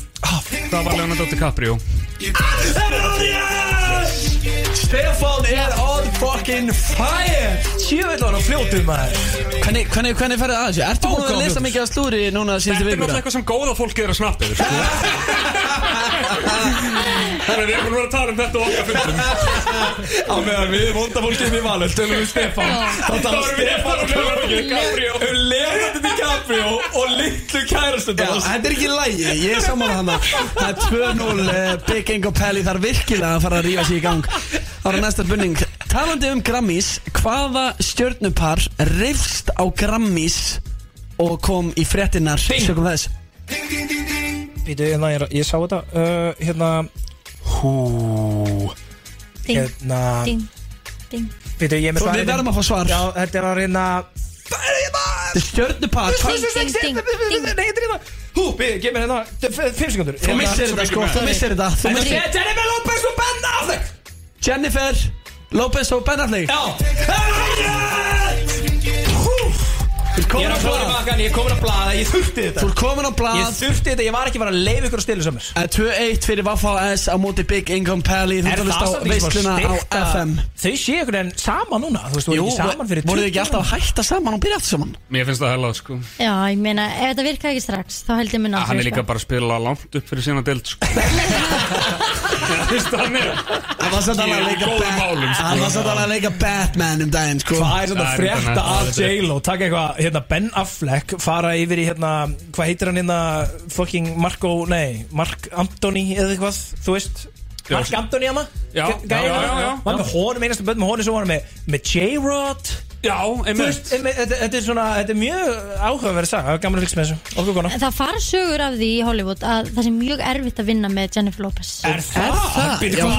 Það var Leonardo DiCaprio. Stefán er on fucking fire! Sjöfell var hann fljótur maður. Hvernig, hvernig, hvernig ferði að þessu? Ertu búin að lesa mikið af slúri núna Þetta síðustu er vikuna? náttúrulega eitthvað sem góða fólki er að snappa yfir sko. Þannig að við erum búin að vera að tala um þetta á okkar fundum. Á meðan við vonda fólkið við valur Tölum við Stefán. Þá Það talar var við Stefán bara Leonardo DiCaprio. Um Leonardo DiCaprio og litlu kærastundu Já, þetta er ekki lægi, ég er saman hana Það er 2-0 uh, Big Ingo Pelli þarf virkilega að fara að rífa sig í gang. Það er næsta spurning Talandi um Grammys Hvaða stjörnupar reyfst á Grammys og kom í fréttinnar sögum þess. Býtu, hérna, ég, ég sá þetta. Uh, Hérna Hú Ding, Hérna. Ding, ding Býtu, ég er með Svo svarið við verðum að fá svar. Já, þetta er að reyna Þetta er stjörnupar. Ding, ding, ding, ding Nei, þetta er hérna Hú, býtu, gef mér hérna. Þetta er f- Fimm sekundur Þú missir þetta sko, þú missir þetta. Þú missir er Jennifer Lopez og Ben Affleck! Jennifer Lopez og Ben Affleck Já Ég komin er á að koma blað. bakkan, ég er komin að blaða, ég þurfti þetta. Þú ert komin á Ég blað þurfti þetta, ég var ekki bara að leiða ykkur að stila sömur Eh, 2-1 fyrir Vaffa S á móti Big Income Pelli Þú að hlusta á veisluna á FM Þau sé ykkur en sama núna? Þú veist, þú Jú, ekki saman fyrir voruð þið 20 ekki alltaf að hætta saman og byrja aftur saman? Mér finnst það hella sko. Já, ég meina, ef þetta virka ekki strax þá held ég mun Hann er líka bara að spila langt upp fyrir sína deild sko. <laughs> <laughs> Þú veist það er var alveg að Í leika góðum Bat- málum, sko. Hann var alveg að leika Batman um daginn sko. Hvað er þetta Það er frétta þetta af. J-Lo Takk eitthvað, hérna Ben Affleck Fara yfir í hérna, hvað heitir hann hérna Fucking Marco, nei Mark Anthony eða eitthvað, þú veist? Mark Anthony hana? Já, Gæ- já, já, já, já. Var með honum, einastu bönn með honum sem var með, með J-Rod. Þetta, er svona, þetta er mjög áhugaverð saga, það er gaman að fylgja með þessu, Það fara sögur af því í Hollywood að það sé mjög erfitt að vinna með Jennifer Lopez. Er það?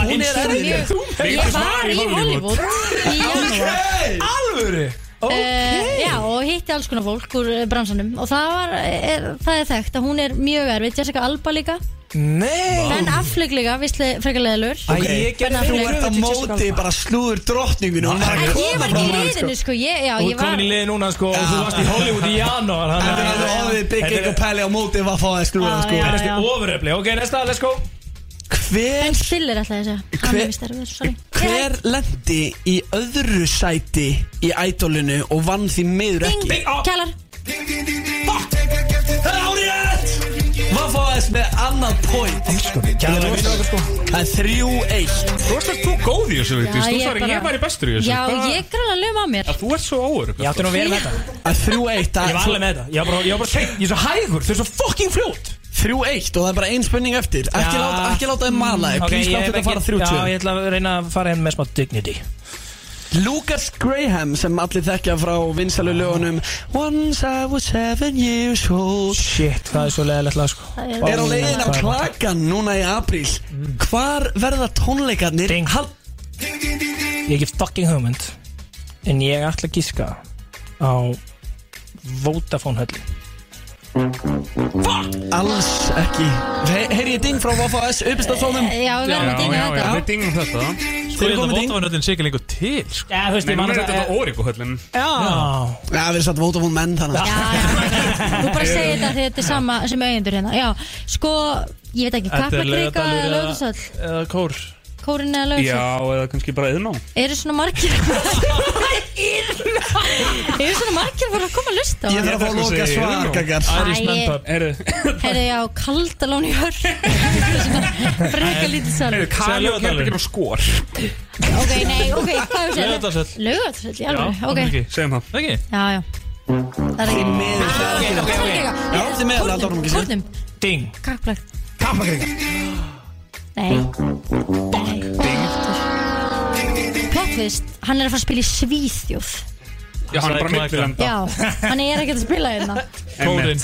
hún er er þú? Ég var í Hollywood í janúar. Alvöru? Uh, já, og hitti alls konar fólk úr eh, bransanum. Og það, var, er, það er þekkt að hún er mjög erfið. Jessica Alba líka, Nei. Ben Affleck líka vissli frekar leðilur Æ, ég gerði Þú ert á móti bara slúður drottningun Hún var En að ég var ekki í liðinu sko, ég, já, Þú ég ert komin var í liði núna sko og þú varst í Hollywood í janúar Þetta er að- Þetta er- Ingo Pelli á móti Vaffa S slúður Já, sko. Það er ofuröfli, ok, næsta, let's go Hver Ben Stiller að segja. Hann Hver- er vist erfið, sorry. Hver lendi í öðru sæti í ædolinu og vann því miður Ding, ekki? á. kælar Það er árið Vaffa S með annað point. Að vinna okkur sko Það er 3-1 Þú veist að þú góð í þessu, Vigdís. Já, Þú ég sagði að bara- ég væri bestur í þessu. Já, Hvað- ég grann að lögum á mér. Þú ert svo óörug Ég átti nú að vera með þetta Það er 3-1 það- Ég var alveg með þetta. Ég var bara, ég var bara seint Ég er svo hægur. Þau er svo fucking fljót 3-1 og það er bara ein spurning eftir. Ekki Já. láta, ekki láta þið mala þig. Please láta þetta fara ekki- Já, 30 ég ætla að reyna að fara henn með smá dignity. Lucas Graham sem allir þekkja frá vinsalu lögunum Once I was seven years old. Shit, það er svo leðilegt lag sko. Er á leiðin það? klakan núna í apríl. Hvar verða tónleikarnir Ding. hal- Ég hef ekki fucking hugmynd En ég ætla að gíska á Vodafone höllu Alls ekki. He Heyri ég ding frá Wafa S uppistastónum Já, við verðum að dinga þetta. við dingum þetta. Sko ég þetta Vótafanhöllin sé ekki lengur til sko. Já, þú veist, ég man núna er að þetta Origo-höllin Já. Já, við erum satt Vodafone menn þannig Þú bara segir þetta þegar þetta er sama sem eigendur hérna. Já, sko, ég veit ekki, Þetta er Laugardalur eða Eða kór Kórin eða Lögðsöll Já, eða kannski bara yðná Eru svona margir <laughs> Eru svona margir fara að koma að lusta Ég þarf að fá að loka svar, kakar Æ, Herðu, já, kaldalón í hör Freka <laughs> lítið sal Kali og Kjærbyggir og skor. Ok, nei, ok, hvað er það? Laugardalshöll. Laugardalshöll, í alveg, ok. Segjum það. Ekki? Já, já. Það er ekki. Miður. Það er ekki. Ok, ok, ok Já, þetta er ekki Kórnum, Ding. Kapplag Kaplakrika Nei. Plottvist, hann er að fara að spila í Svíþjóð. Já, hann er bara millilenda Já, hann er ekkert að spila hérna. Kórin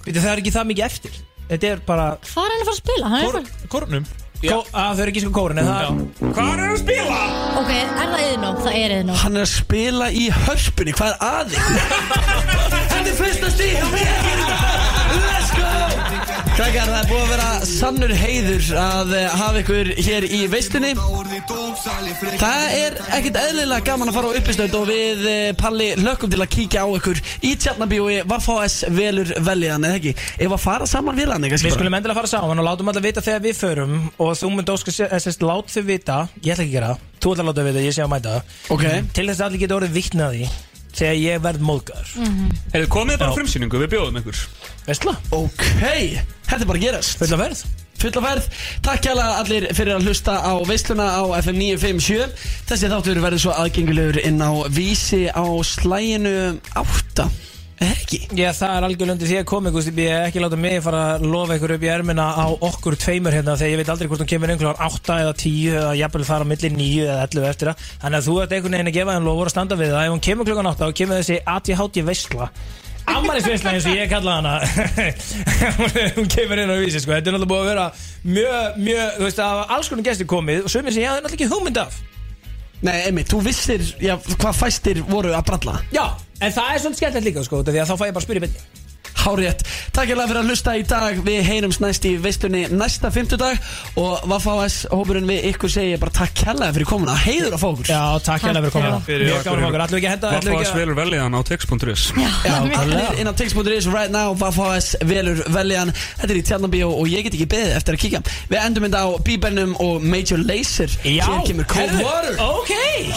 Veitu, það er ekki það mikið eftir. Þetta er bara Hvað er hann að fara að spila? Hann er að fara... Kórnum? Kó, að þau eru ekki sko kórin en það Hvað er hann að spila? Ok, er það yðnó? Það er yðnó Hann er að spila í hörpunni, hvað er að ykkur? <laughs> Þetta er fyrsta stíð á mér. Let's go Krakkar, það er búið að vera sannur heiður að eh, hafa ykkur hér í veistunni Það er ekkert eðlilega gaman að fara á uppistönd og við eh, Palli lökum til að kíkja á ykkur í tjarnabíói Vaffáes velur veljan, eða ekki? Ef að fara saman vélan, ekki? Við skulum endilega fara saman og látum alltaf vita þegar við förum og þú mynd óska þess lát þau vita ég ætla ekki að gera það, þú ætla að láta þau vita, ég sé að mæta það Ok. til þess að allir geta orðið vittna að því þegar ég verð móðgæður Heyrðu, komið bara Já. frumsýningu, við bjóðum ykkur. Veistla? Ok, þetta er bara að gerast. Fulla verð Fulla verð Takk hjá allir fyrir að hlusta á veisluna á FM 957 Þessi þáttur verður svo aðgengulegur inn á vísi á slæginu 8 Eða ekki? Já, það er algjörlega undir því að koma ykkur Ég er ekki láta mig fara að lofa ykkur upp í ermina á okkur tveimur hérna Þegar ég veit aldrei hvort hún kemur einhverjar 8 eða 10 eða jafnvel fara á milli 9 eða 11 eftir það. Þannig að þú ert einhvern veginn að gefa þeim lofur að standa við það. Ef hún kemur klukkan 8 þá kemur þessi ATHT veistla Ammælisveistla eins og ég kalla hana. <laughs> Hún kemur inn á vísi sko. Þetta er náttúrulega búið að vera mjög, mjög Þú veist Nei, einmitt, þú vissir já, hvað fæstir voru að bralla. Já, en það er svolítið skemmtilegt líka sko út af Því að þá fæ ég bara að spyrja byrni Hárétt, takk hérlega fyrir að hlusta í dag. Við heyrums næst í veistunni næsta fimmtudag Og Vaffáes hópurinn við ykkur segi bara takk hérlega fyrir komuna. Heiður að fá okkur Já, takk hérlega fyrir komuna. Mjög okkur. Ætlum við ekki að henda að- velur veljan á text.is Já, allir inn á tix.is right now Vaffáes velur veljan Þetta er í Tjarnabíó og ég get ekki beðið eftir að kíkja. Við endum þetta á Bíbernum og Major Lazer Já, Hér kemur Cold Water. Ok.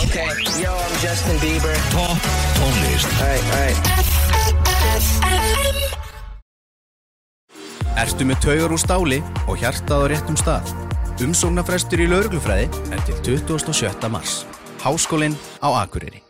Okay, yo, I'm Justin Bieber. Topp tónlist. Alright, alright. Ertu með taugar úr stáli og hjartað á réttum stað? Umsóknarfrestur í lauruglufræði er til 27. mars. Háskólinn á Akureyri.